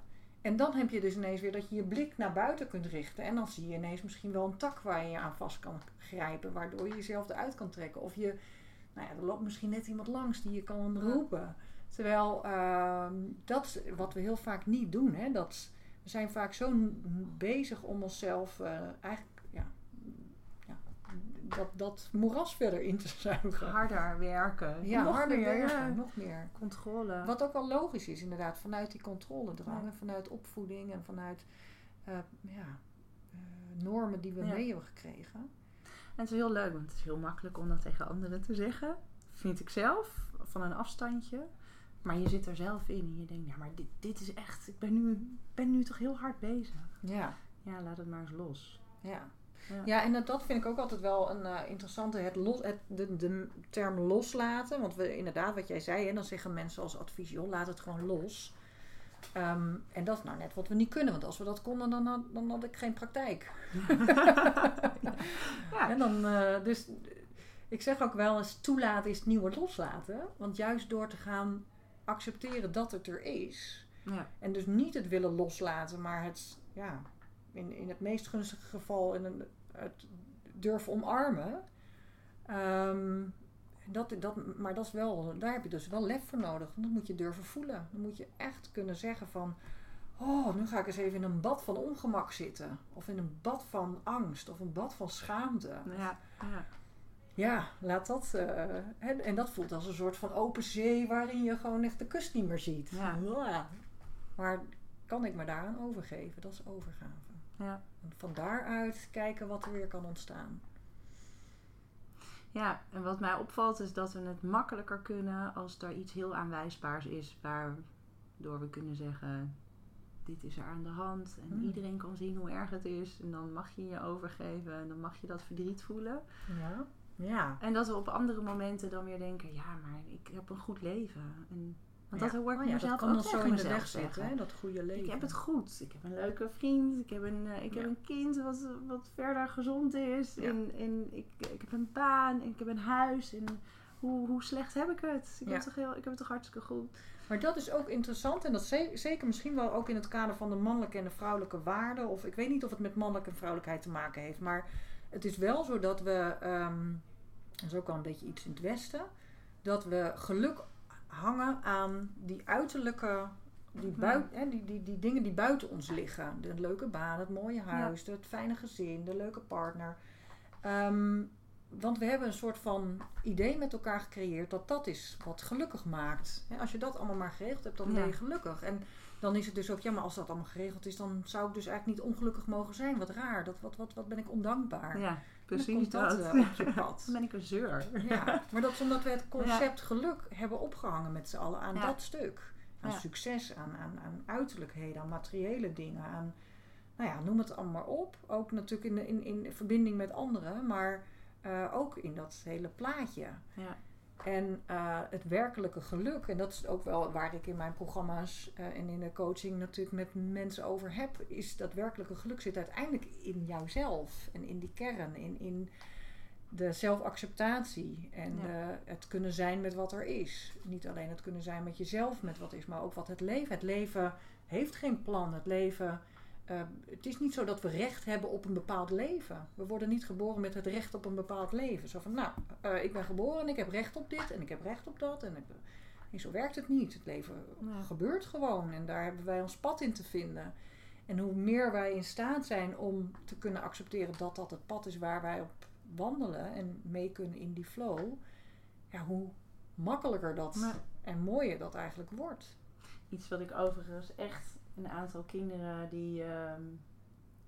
En dan heb je dus ineens weer dat je je blik naar buiten kunt richten. En dan zie je ineens misschien wel een tak waar je je aan vast kan grijpen, waardoor je jezelf eruit kan trekken. Of je, nou ja, er loopt misschien net iemand langs die je kan roepen. Terwijl ehm, dat is wat we heel vaak niet doen. Hè? Dat, we zijn vaak zo bezig om onszelf eh, eigenlijk dat, dat moeras verder in te zuigen. harder werken. Ja, Nog harder meer, werken, ja. nog meer. Controle. Wat ook wel logisch is, inderdaad, vanuit die controledrang Ja. en vanuit opvoeding en vanuit eh, ja, eh, normen die we Ja. mee hebben gekregen. En het is heel leuk, want het is heel makkelijk om dat tegen anderen te zeggen. Vind ik zelf, van een afstandje. Maar je zit er zelf in en je denkt, ja, maar dit, dit is echt, ik ben nu, ben nu toch heel hard bezig. Ja, Ja, laat het maar eens los. ja. Ja. Ja, en dat, dat vind ik ook altijd wel een eh, interessante, het los, het, de, de term loslaten. Want we, inderdaad, wat jij zei, hè, dan zeggen mensen als advies, joh, laat het gewoon los. Ehm, en dat is nou net wat we niet kunnen, want als we dat konden, dan had, dan had ik geen praktijk. Ja. En dan, eh, dus ik zeg ook wel eens, toelaten is het nieuwe loslaten. Want juist door te gaan accepteren dat het er is, Ja. en dus niet het willen loslaten, maar het, ja, in, in het meest gunstige geval in een, het durven omarmen. Ehm, dat, dat, maar dat is wel, daar heb je dus wel lef voor nodig. Dat moet je durven voelen. Dan moet je echt kunnen zeggen van... Oh, nu ga ik eens even in een bad van ongemak zitten. Of in een bad van angst. Of een bad van schaamte. Ja. ja. Ja, laat dat. eh, en, en dat voelt als een soort van open zee waarin je gewoon echt de kust niet meer ziet. Ja. Ja. Maar kan ik me daaraan overgeven? Dat is overgave. Ja. En van daaruit kijken wat er weer kan ontstaan. Ja, en wat mij opvalt is dat we het makkelijker kunnen als er iets heel aanwijsbaars is waardoor we kunnen zeggen: dit is er aan de hand. En Hmm. iedereen kan zien hoe erg het is. En dan mag je je overgeven en dan mag je dat verdriet voelen. Ja. Ja. En dat we op andere momenten dan weer denken, ja, maar ik heb een goed leven. En, want dat hoor ik Oh ja, mezelf dat kan ook ons zo in de weg zitten, hè? dat goede leven. Ik heb het goed. Ik heb een leuke vriend. Ik heb een, eh, ik heb een kind wat, wat verder gezond is. Ja. En, en ik, ik heb een baan. En ik heb een huis. En hoe, hoe slecht heb ik het? Ik, Ja. heb, toch heel, ik heb het toch hartstikke goed. Maar dat is ook interessant en dat ze- zeker misschien wel ook in het kader van de mannelijke en de vrouwelijke waarden. Of ik weet niet of het met mannelijke en vrouwelijkheid te maken heeft. Maar het is wel zo dat we, ehm, dat is ook al een beetje iets in het Westen, dat we geluk hangen aan die uiterlijke, die, bui- hè, die, die, die dingen die buiten ons liggen. De leuke baan, het mooie huis, het fijne gezin, de leuke partner. Ehm, want we hebben een soort van idee met elkaar gecreëerd dat dat is wat gelukkig maakt. Hè, als je dat allemaal maar geregeld hebt, dan Ja. ben je gelukkig. En dan is het dus ook, ja, maar als dat allemaal geregeld is, dan zou ik dus eigenlijk niet ongelukkig mogen zijn. Wat raar, dat, wat, wat, wat ben ik ondankbaar. Ja, precies dat, dat. eh, op je pad. Dan ben ik een zeur. Ja, maar dat is omdat we het concept geluk hebben opgehangen met z'n allen aan Ja. dat stuk. Aan Ja. succes, aan, aan, aan uiterlijkheden, aan materiële dingen, aan, nou ja, noem het allemaal maar op. Ook natuurlijk in, in, in verbinding met anderen, maar eh, ook in dat hele plaatje. Ja. En eh, het werkelijke geluk, en dat is ook wel waar ik in mijn programma's eh, en in de coaching natuurlijk met mensen over heb, is dat werkelijke geluk zit uiteindelijk in jouzelf en in die kern, in, in de zelfacceptatie en Ja. het kunnen zijn met wat er is. Niet alleen het kunnen zijn met jezelf, met wat is, maar ook wat het leven. Het leven heeft geen plan. Het leven. Eh, het is niet zo dat we recht hebben op een bepaald leven. We worden niet geboren met het recht op een bepaald leven. Zo van, nou, eh, ik ben geboren en ik heb recht op dit en ik heb recht op dat. En ik, nee, zo werkt het niet. Het leven Ja. gebeurt gewoon en daar hebben wij ons pad in te vinden. En hoe meer wij in staat zijn om te kunnen accepteren dat dat het pad is waar wij op wandelen en mee kunnen in die flow, ja, hoe makkelijker dat Maar en mooier dat eigenlijk wordt. iets wat ik overigens echt een aantal kinderen die ehm,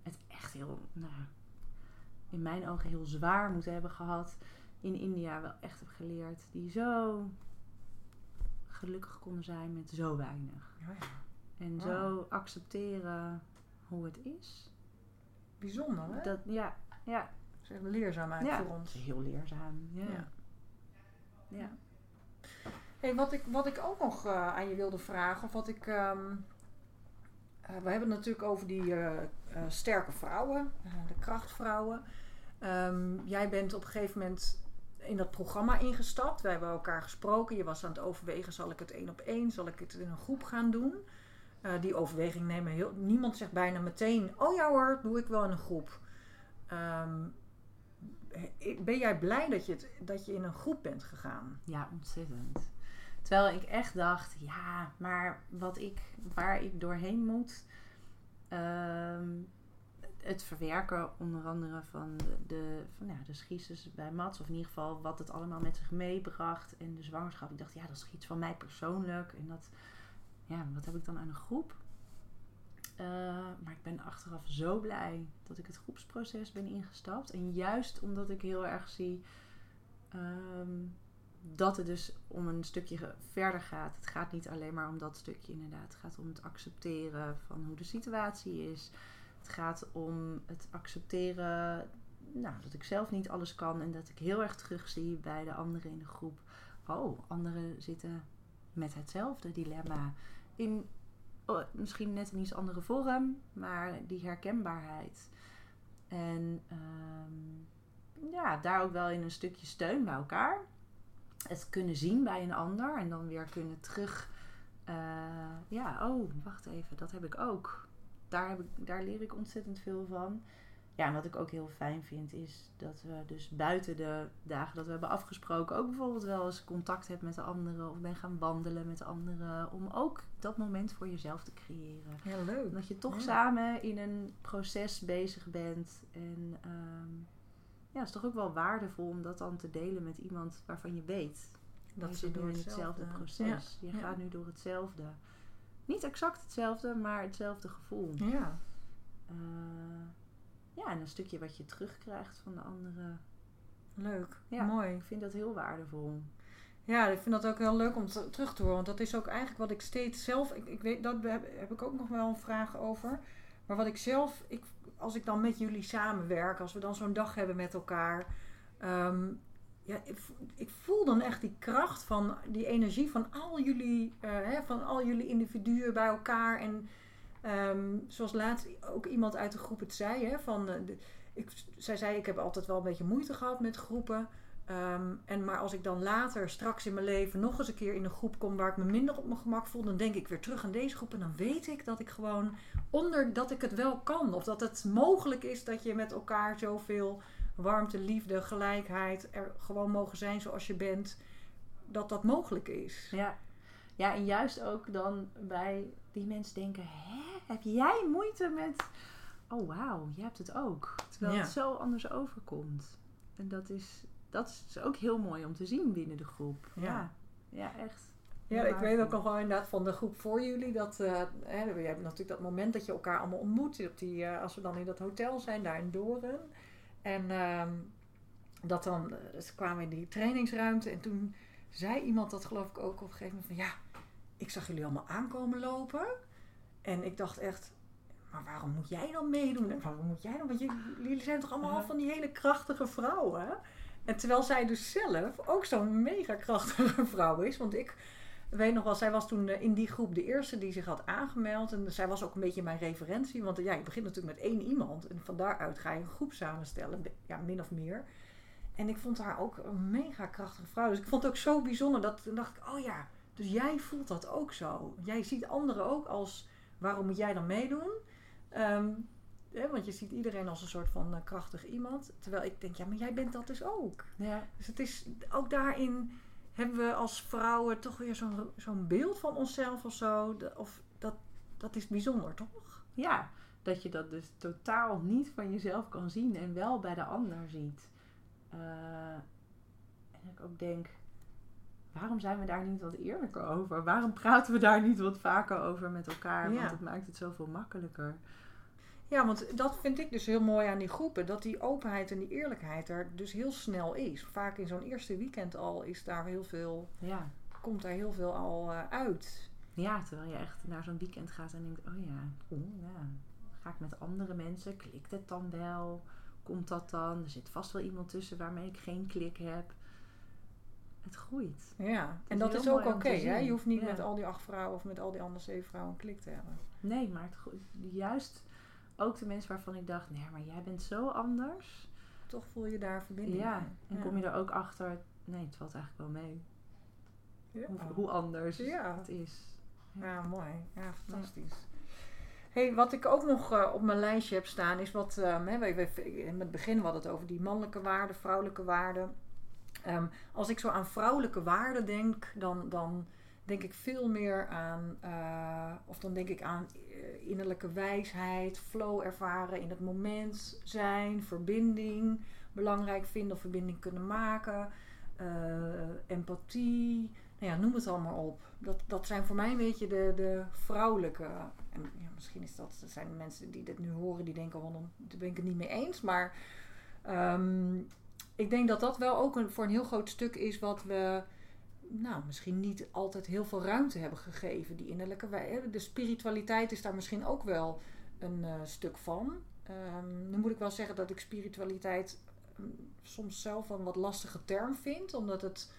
het echt heel, nou, in mijn ogen heel zwaar moeten hebben gehad, in India wel echt heb geleerd, die zo gelukkig konden zijn met zo weinig. Ja, ja. En zo accepteren hoe het is. Bijzonder, hè? Dat, ja, ja, Dat is echt leerzaam eigenlijk ja. voor ons. heel leerzaam. Ja. Ja. Hey, wat, ik, wat ik ook nog eh, aan je wilde vragen, of wat ik. ehm, eh, we hebben het natuurlijk over die eh, eh, sterke vrouwen, eh, de krachtvrouwen. Ehm, jij bent op een gegeven moment in dat programma ingestapt. Wij hebben elkaar gesproken. Je was aan het overwegen: zal ik het één op één, zal ik het in een groep gaan doen? Eh, die overweging nemen heel. Niemand zegt bijna meteen: oh ja hoor, doe ik wel in een groep. Ehm, ben jij blij dat je, het, dat je in een groep bent gegaan? Ja, ontzettend. Terwijl ik echt dacht, ja, maar wat ik, waar ik doorheen moet, ehm, het verwerken onder andere van de, de, van, ja, de schiezers bij Mats, of in ieder geval wat het allemaal met zich meebracht en de zwangerschap. Ik dacht, ja, dat is iets van mij persoonlijk en dat, ja, wat heb ik dan aan een groep? Eh, maar ik ben achteraf zo blij dat ik het groepsproces ben ingestapt. En juist omdat ik heel erg zie ehm, dat het dus om een stukje verder gaat. Het gaat niet alleen maar om dat stukje inderdaad. Het gaat om het accepteren van hoe de situatie is. Het gaat om het accepteren nou, dat ik zelf niet alles kan. En dat ik heel erg terugzie bij de anderen in de groep. Oh, anderen zitten met hetzelfde dilemma. In oh, misschien net een iets andere vorm, maar die herkenbaarheid. En ehm, ja, daar ook wel in een stukje steun bij elkaar. Het kunnen zien bij een ander en dan weer kunnen terug. eh, ja, oh, wacht even, dat heb ik ook. Daar, heb ik, daar leer ik ontzettend veel van. Ja, en wat ik ook heel fijn vind is dat we dus buiten de dagen dat we hebben afgesproken ook bijvoorbeeld wel eens contact hebben met de anderen of ben gaan wandelen met de anderen om ook dat moment voor jezelf te creëren. Ja, leuk. Dat je toch Ja. samen in een proces bezig bent. En ehm, ja, is toch ook wel waardevol om dat dan te delen met iemand waarvan je weet. Dat je ze door hetzelfde proces. je ja. gaat nu door hetzelfde. Niet exact hetzelfde, maar hetzelfde gevoel. Ja. Eh, ja, en een stukje wat je terugkrijgt van de anderen. Leuk. Ja. Mooi. Ik vind dat heel waardevol. Ja, ik vind dat ook heel leuk om te- terug te horen. Want dat is ook eigenlijk wat ik steeds zelf. Ik, ik weet, dat heb, heb ik ook nog wel een vraag over. Maar wat ik zelf. Ik, als ik dan met jullie samenwerk, als we dan zo'n dag hebben met elkaar. ehm, ja, ik, vo- ik voel dan echt die kracht van die energie van al jullie, eh, hè, van al jullie individuen bij elkaar. En ehm, zoals laatst ook iemand uit de groep het zei. Hè, van, eh, ik, zij zei, ik heb altijd wel een beetje moeite gehad met groepen. Ehm, en maar als ik dan later straks in mijn leven nog eens een keer in een groep kom waar ik me minder op mijn gemak voel, dan denk ik weer terug aan deze groep en dan weet ik dat ik gewoon onder dat ik het wel kan. Of dat het mogelijk is dat je met elkaar zoveel warmte, liefde, gelijkheid er gewoon mogen zijn zoals je bent. Dat dat mogelijk is. Ja. ja, en juist ook dan bij die mensen denken: hè, heb jij moeite met. Oh wauw, jij hebt het ook. Terwijl Ja. het zo anders overkomt. En dat is, dat is ook heel mooi om te zien binnen de groep. Ja. Ja, ja echt. Ja, ik weet ook nog wel inderdaad van de groep voor jullie. Dat, eh hè, je hebt natuurlijk dat moment dat je elkaar allemaal ontmoet. Op die, eh, als we dan in dat hotel zijn, daar in Doren. En ehm, dat dan, eh, ze kwamen in die trainingsruimte. En toen zei iemand dat geloof ik ook op een gegeven moment van... Ja, ik zag jullie allemaal aankomen lopen. En ik dacht echt... Maar waarom moet jij dan meedoen? En waarom moet jij dan? Want jullie- jullie zijn toch allemaal van die hele krachtige vrouwen? En terwijl zij dus zelf ook zo'n mega krachtige vrouw is. Want ik weet nog wel, zij was toen eh, in die groep de eerste die zich had aangemeld. En zij was ook een beetje mijn referentie. Want eh, ja, je begint natuurlijk met één iemand. En van daaruit ga je een groep samenstellen. Ja, min of meer. En ik vond haar ook een mega krachtige vrouw. Dus ik vond het ook zo bijzonder. Dat dacht ik, oh ja, dus jij voelt dat ook zo. Jij ziet anderen ook als, waarom moet jij dan meedoen? Ehm, hè, want je ziet iedereen als een soort van eh, krachtig iemand. Terwijl ik denk, ja, maar jij bent dat dus ook. Ja. Dus het is ook daarin hebben we als vrouwen toch weer zo'n zo'n beeld van onszelf of zo. De- Of dat, dat is bijzonder, toch? ja, dat je dat dus totaal niet van jezelf kan zien en wel bij de ander ziet. Eh, en ik ook denk, waarom zijn we daar niet wat eerlijker over? Waarom praten we daar niet wat vaker over met elkaar? Ja. Want het maakt het zoveel makkelijker. Ja, want dat vind ik dus heel mooi aan die groepen. Dat die openheid en die eerlijkheid er dus heel snel is. Vaak in zo'n eerste weekend al is daar heel veel, Ja. komt daar heel veel al eh, uit. ja, terwijl je echt naar zo'n weekend gaat en denkt, oh ja, oh ja, ga ik met andere mensen? Klikt het dan wel? Komt dat dan? Er zit vast wel iemand tussen waarmee ik geen klik heb. Het groeit. Ja, en dat is ook oké. hè? je hoeft niet Ja. met al die acht vrouwen of met al die andere zeven vrouwen een klik te hebben. Nee, maar het, juist ook de mensen waarvan ik dacht, nee, maar jij bent zo anders. Toch voel je daar verbinding Ja, en kom je er ook achter, nee, het valt eigenlijk wel mee. Ja. Hoe, hoe anders Ja. het is. Ja, mooi. Ja, fantastisch. Hey, wat ik ook nog eh, op mijn lijstje heb staan is wat. ehm, we, we- in het begin hadden we het over die mannelijke waarden, vrouwelijke waarden. Ehm, als ik zo aan vrouwelijke waarden denk, dan, dan denk ik veel meer aan. eh, of dan denk ik aan eh, innerlijke wijsheid, flow ervaren, in het moment zijn, verbinding belangrijk vinden of verbinding kunnen maken, eh, empathie. Nou ja, noem het allemaal op. Dat, dat zijn voor mij een beetje de, de vrouwelijke. En ja, misschien is dat, er zijn mensen die dit nu horen die denken, oh, dan ben ik het niet mee eens. Maar ehm, ik denk dat dat wel ook een, voor een heel groot stuk is wat we, nou, misschien niet altijd heel veel ruimte hebben gegeven. Die innerlijke wij- De spiritualiteit is daar misschien ook wel een eh, stuk van. Ehm, nu moet ik wel zeggen dat ik spiritualiteit ehm, soms zelf een wat lastige term vind, omdat het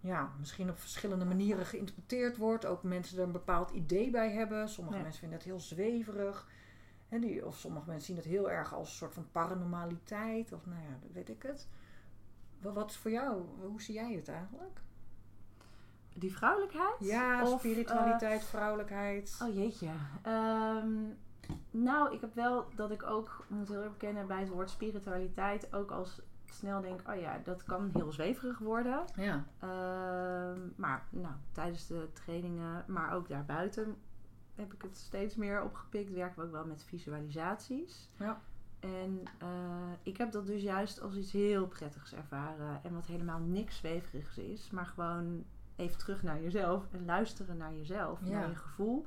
ja, misschien op verschillende manieren geïnterpreteerd wordt. Ook mensen er een bepaald idee bij hebben. Sommige Ja. mensen vinden het heel zweverig. Hè, die, of sommige mensen zien het heel erg als een soort van paranormaliteit. Of nou ja, weet ik het. Wat is voor jou? Hoe zie jij het eigenlijk? Die vrouwelijkheid? Ja, Of, spiritualiteit, vrouwelijkheid. eh, oh jeetje. Ehm, nou, ik heb wel dat ik ook, moet heel erg bekennen, bij het woord spiritualiteit ook als snel denk, oh ja, dat kan heel zweverig worden. Ja. Ehm, maar nou, tijdens de trainingen, maar ook daarbuiten, heb ik het steeds meer opgepikt. Werken we ook wel met visualisaties. Ja. En eh, ik heb dat dus juist als iets heel prettigs ervaren. En wat helemaal niks zweverigs is. Maar gewoon even terug naar jezelf. En luisteren naar jezelf. Ja. Naar je gevoel.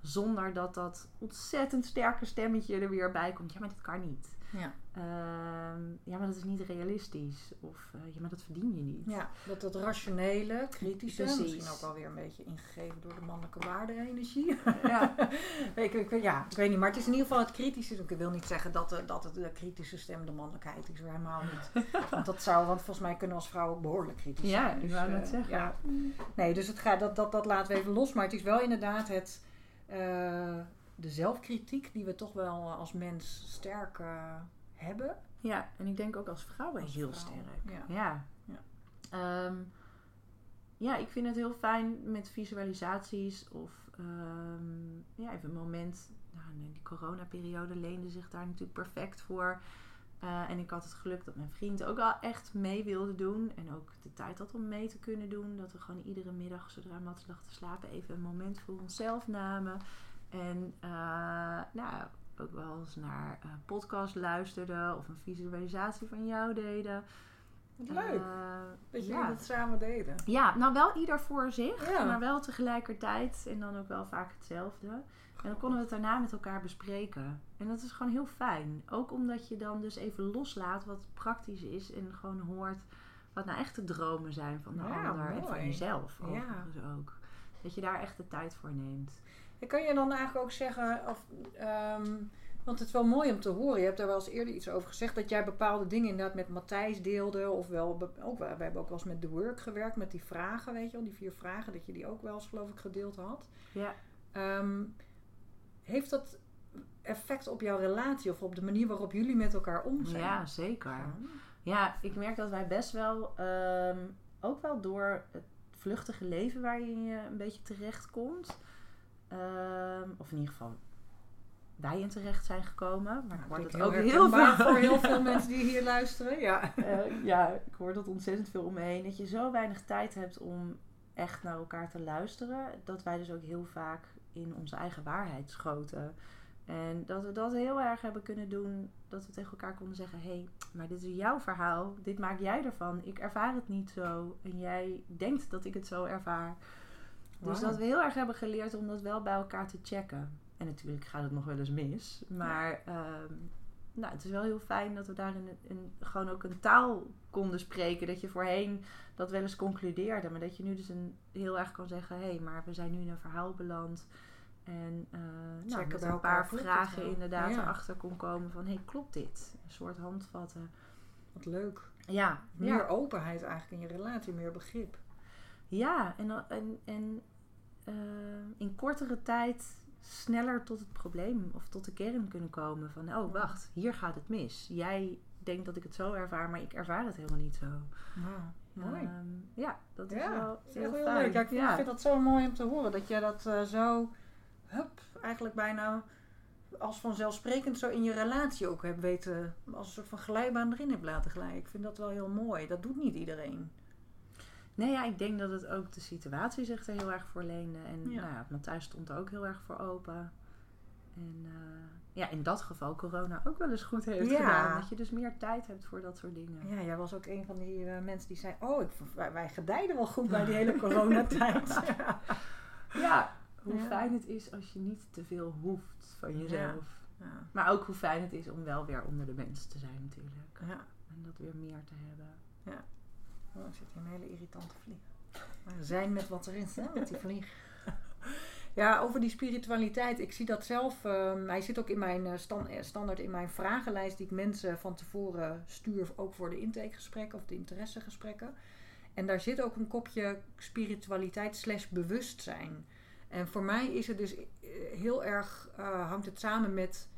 Zonder dat dat ontzettend sterke stemmetje er weer bij komt. Ja, maar dit kan niet. Ja. Ehm, ja, maar dat is niet realistisch. Of uh, ja, maar dat verdien je niet. ja, dat het rationele, kritische, Precies. misschien ook wel weer een beetje ingegeven door de mannelijke waarde-energie. Ja. ik, ik, ja, ik weet niet, maar het is in ieder geval het kritische. Ik wil niet zeggen dat, de, dat het de kritische stem de mannelijkheid is, helemaal niet. Want dat zou, want volgens mij kunnen we als vrouw ook behoorlijk kritisch Ja, zijn. ik Dus, wou net eh, zeggen. Ja. Nee, dus het gaat, dat, dat, dat laten we even los. Maar het is wel inderdaad het, eh, de zelfkritiek die we toch wel als mens sterk eh, hebben. Ja, en ik denk ook als vrouwen Als heel vrouw, sterk. ja. Ja. Ja. Ehm, ja, ik vind het heel fijn met visualisaties of ehm, ja, even een moment. Nou, nee, die coronaperiode leende zich daar natuurlijk perfect voor. Eh, en ik had het geluk dat mijn vriend ook wel echt mee wilde doen. En ook de tijd had om mee te kunnen doen. Dat we gewoon iedere middag, zodra Mats lag te slapen, even een moment voor onszelf namen. En eh, nou, ook wel eens naar eh podcast luisterden of een visualisatie van jou deden. Leuk, Eh, dat jullie ja. dat samen deden. Ja, nou wel ieder voor zich, Ja. maar wel tegelijkertijd en dan ook wel vaak hetzelfde. En dan konden we het daarna met elkaar bespreken. En dat is gewoon heel fijn. Ook omdat je dan dus even loslaat wat praktisch is en gewoon hoort wat nou echt de dromen zijn van de Ja, ander en van jezelf overigens ook. Dat je daar echt de tijd voor neemt. En kan je dan eigenlijk ook zeggen, of, ehm, want het is wel mooi om te horen, je hebt daar wel eens eerder iets over gezegd, dat jij bepaalde dingen inderdaad met Matthijs deelde, of wel, ook, we hebben ook wel eens met The Work gewerkt, met die vragen, weet je wel, die vier vragen, dat je die ook wel eens geloof ik gedeeld had. Ja. Ehm, heeft dat effect op jouw relatie of op de manier waarop jullie met elkaar om zijn? Ja, zeker. Ja, ik merk dat wij best wel, ehm, ook wel door het vluchtige leven waarin je een beetje terecht komt, ehm, of in ieder geval wij in terecht zijn gekomen, maar ik hoor dat ook heel veel voor heel veel mensen die hier luisteren. Ja. Eh, ja, ik hoor dat ontzettend veel om me heen. Dat je zo weinig tijd hebt om echt naar elkaar te luisteren. Dat wij dus ook heel vaak in onze eigen waarheid schoten. En dat we dat heel erg hebben kunnen doen. Dat we tegen elkaar konden zeggen: hé, hey, maar dit is jouw verhaal. Dit maak jij ervan. Ik ervaar het niet zo. En jij denkt dat ik het zo ervaar. Dus dat we heel erg hebben geleerd om dat wel bij elkaar te checken. En natuurlijk gaat het nog wel eens mis. Maar ehm, nou, het is wel heel fijn dat we daarin een- gewoon ook een taal konden spreken. Dat je voorheen dat wel eens concludeerde. Maar dat je nu dus een, heel erg kan zeggen... hé, hey, maar we zijn nu in een verhaal beland. En eh nou, met bij een paar vragen inderdaad Ja. erachter kon komen van... hé, hey, klopt dit? Een soort handvatten. Wat leuk. Ja, Meer ja. openheid eigenlijk in je relatie, meer begrip. Ja, en, en, en eh, in kortere tijd sneller tot het probleem of tot de kern kunnen komen van, oh wacht, hier gaat het mis. Jij denkt dat ik het zo ervaar, maar ik ervaar het helemaal niet zo. Ja, mooi. Ehm, ja, dat is ja, wel heel, heel fijn. leuk. Ja, ik vind, Ja. ik vind dat zo mooi om te horen. Dat jij dat eh, zo, hup, eigenlijk bijna als vanzelfsprekend zo in je relatie ook hebt weten, als een soort van glijbaan erin hebt laten glijden. Ik vind dat wel heel mooi. Dat doet niet iedereen. Nee, ja, ik denk dat het ook de situatie zich er heel erg voor leende. En Ja. nou ja, Matthijs stond er ook heel erg voor open. En eh, ja, in dat geval corona ook wel eens goed heeft Ja. gedaan. Dat je dus meer tijd hebt voor dat soort dingen. Ja, jij was ook een van die eh, mensen die zei, oh, ik, wij, wij gedijden wel goed bij die hele coronatijd. ja. Ja, hoe Ja. fijn het is als je niet te veel hoeft van jezelf. Ja. Maar ook hoe fijn het is om wel weer onder de mensen te zijn natuurlijk. ja. En dat weer meer te hebben. Oh, er zit hier een hele irritante vlieg. Maar zijn met wat erin staat, met die vlieg. Ja, over die spiritualiteit. Ik zie dat zelf. ehm, hij zit ook in mijn eh, eh, standaard in mijn vragenlijst die ik mensen van tevoren stuur, ook voor de intakegesprekken of de interessegesprekken. En daar zit ook een kopje spiritualiteit slash bewustzijn. En voor mij is het dus eh, heel erg, hangt het samen met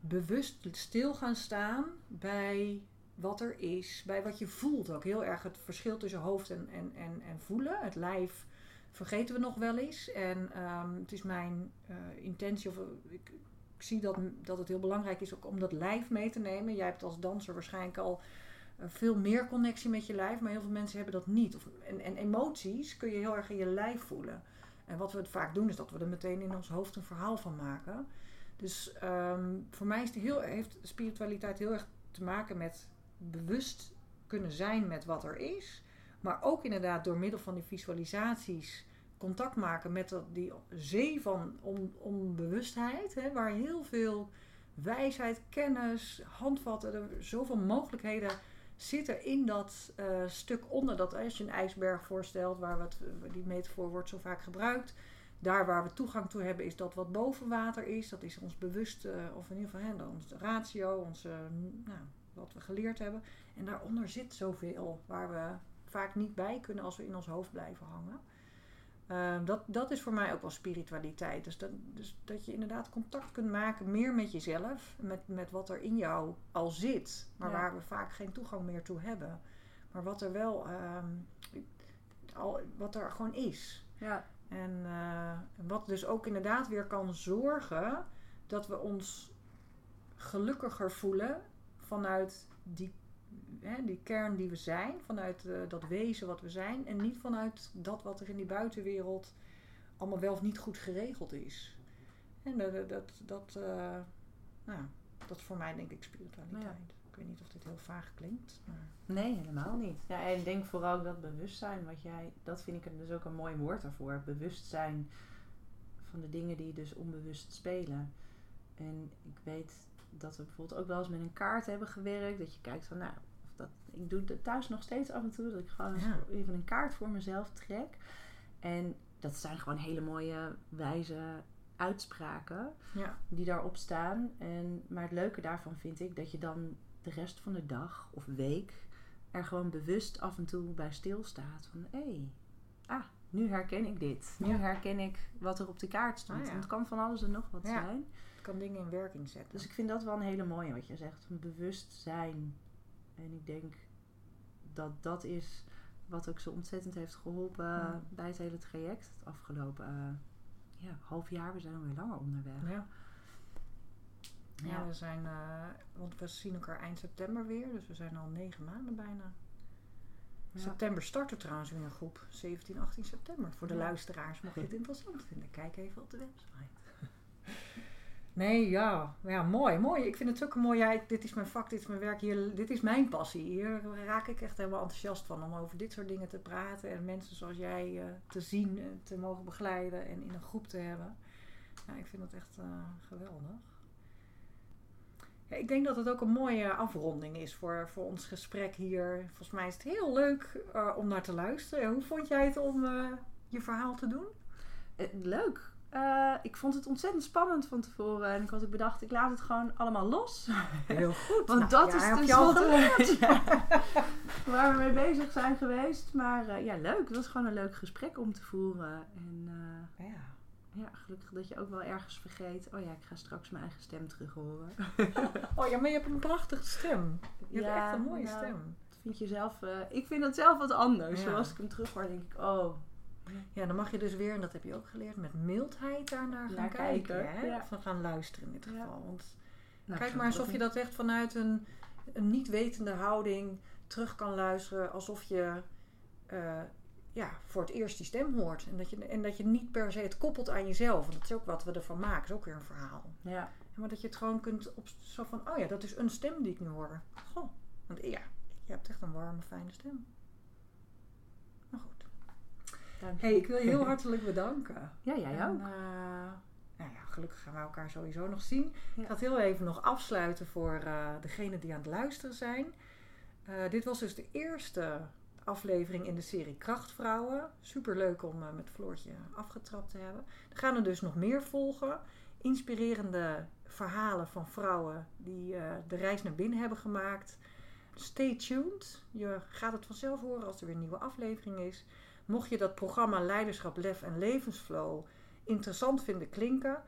bewust stil gaan staan bij wat er is, bij wat je voelt ook. Heel erg het verschil tussen hoofd en, en, en, en voelen. Het lijf vergeten we nog wel eens. En ehm, het is mijn eh, intentie, of eh, ik, zie dat, dat het heel belangrijk is ook om dat lijf mee te nemen. Jij hebt als danser waarschijnlijk al eh, veel meer connectie met je lijf, maar heel veel mensen hebben dat niet. Of, en, en emoties kun je heel erg in je lijf voelen. En wat we het vaak doen, is dat we er meteen in ons hoofd een verhaal van maken. Dus ehm, voor mij is heel, heeft spiritualiteit heel erg te maken met bewust kunnen zijn met wat er is. Maar ook inderdaad door middel van die visualisaties contact maken met die zee van on, onbewustheid, hè, waar heel veel wijsheid, kennis, handvatten, er zoveel mogelijkheden zitten in dat eh, stuk onder dat als je een ijsberg voorstelt, waar wat, die metafoor wordt zo vaak gebruikt. Daar waar we toegang toe hebben, is dat wat boven water is. Dat is ons bewuste, of in ieder geval onze ratio, onze, nou, wat we geleerd hebben. En daaronder zit zoveel waar we vaak niet bij kunnen als we in ons hoofd blijven hangen. Ehm, dat, dat is voor mij ook wel spiritualiteit. Dus dat, dus dat je inderdaad contact kunt maken meer met jezelf. Met, met wat er in jou al zit. Maar waar we vaak geen toegang meer toe hebben. Maar wat er wel, ehm, al, wat er gewoon is. Ja. En uh, wat dus ook inderdaad weer kan zorgen dat we ons gelukkiger voelen vanuit die hè, die kern die we zijn, vanuit uh, dat wezen wat we zijn. En niet vanuit dat wat er in die buitenwereld allemaal wel of niet goed geregeld is. En dat, dat, dat, uh, nou, dat is voor mij denk ik spiritualiteit. Ja. Ik weet niet of dit heel vaag klinkt. Maar... Nee, helemaal niet. Ja, en denk vooral dat bewustzijn, wat jij, dat vind ik dus ook een mooi woord daarvoor. Bewustzijn van de dingen die dus onbewust spelen. En ik weet dat we bijvoorbeeld ook wel eens met een kaart hebben gewerkt. Dat je kijkt van, nou, dat, ik doe het thuis nog steeds af en toe. Dat ik gewoon even een kaart voor mezelf trek. En dat zijn gewoon hele mooie, wijze uitspraken ja. die daarop staan. En, maar het leuke daarvan vind ik dat je dan de rest van de dag of week er gewoon bewust af en toe bij stilstaat. Van hé, hey, ah, nu herken ik dit. Nu herken ik wat er op de kaart stond. Ah, het kan van alles en nog wat zijn. Kan dingen in werking zetten. Dus ik vind dat wel een hele mooie wat je zegt. Een bewustzijn en ik denk dat dat is wat ook zo ontzettend heeft geholpen bij het hele traject. Het afgelopen uh, ja, half jaar, we zijn alweer langer onderweg. Ja. Ja, we zijn, uh, want we zien elkaar eind september weer, dus we zijn al negen maanden bijna. Ja. September start er trouwens weer een groep, 17, 18 september. Voor de luisteraars, mocht je het interessant vinden, kijk even op de website. Nee, ja. ja, mooi, mooi. Ik vind het ook een mooi. Dit is mijn vak, dit is mijn werk, hier, dit is mijn passie. Hier raak ik echt helemaal enthousiast van om over dit soort dingen te praten en mensen zoals jij uh, te zien, en te mogen begeleiden en in een groep te hebben. Ik vind dat echt uh, geweldig. Ja, ik denk dat het ook een mooie afronding is voor, voor ons gesprek hier. Volgens mij is het heel leuk uh, om naar te luisteren. Hoe vond jij het om je verhaal te doen? leuk. Uh, ik vond het ontzettend spannend van tevoren. En ik had ook bedacht, ik laat het gewoon allemaal los. Heel goed. Want nou, dat is dus wat ja, waar we mee bezig zijn geweest. Maar uh, ja, leuk. Het was gewoon een leuk gesprek om te voeren. En uh, ja. ja, gelukkig dat je ook wel ergens vergeet. Oh ja, ik ga straks mijn eigen stem terug horen. oh ja, maar je hebt een prachtige stem. Je hebt echt een mooie nou, stem. Vind je zelf, ik vind het zelf wat anders. Zoals ik hem terug hoor, denk ik, oh ja, dan mag je dus weer, en dat heb je ook geleerd, met mildheid daarnaar gaan kijken. hè? Van gaan luisteren in dit geval. Want nou, kijk maar alsof je dat echt vanuit een, een niet wetende houding terug kan luisteren. Alsof je uh, ja, voor het eerst die stem hoort. En dat, je, en dat je niet per se het koppelt aan jezelf. Want dat is ook wat we ervan maken. Dat is ook weer een verhaal. Ja. Maar dat je het gewoon kunt op zo van, oh ja, dat is een stem die ik nu hoor. Goh. Want ja, je hebt echt een warme, fijne stem. Hey, ik wil je heel hartelijk bedanken. Ja, jij ook. Uh, nou ja, gelukkig gaan we elkaar sowieso nog zien. Ik ga het heel even nog afsluiten voor uh, degenen die aan het luisteren zijn. Uh, dit was dus de eerste aflevering in de serie Krachtvrouwen. Super leuk om met Floortje afgetrapt te hebben. Er gaan er dus nog meer volgen. Inspirerende verhalen van vrouwen die de reis naar binnen hebben gemaakt. Stay tuned. Je gaat het vanzelf horen als er weer een nieuwe aflevering is. Mocht je dat programma Leiderschap, Lef en Levensflow interessant vinden klinken,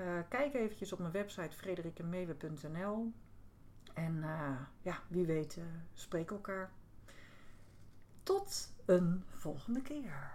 uh, kijk eventjes op mijn website frederikemewe.nl. En uh, ja, wie weet, uh, spreek elkaar. Tot een volgende keer.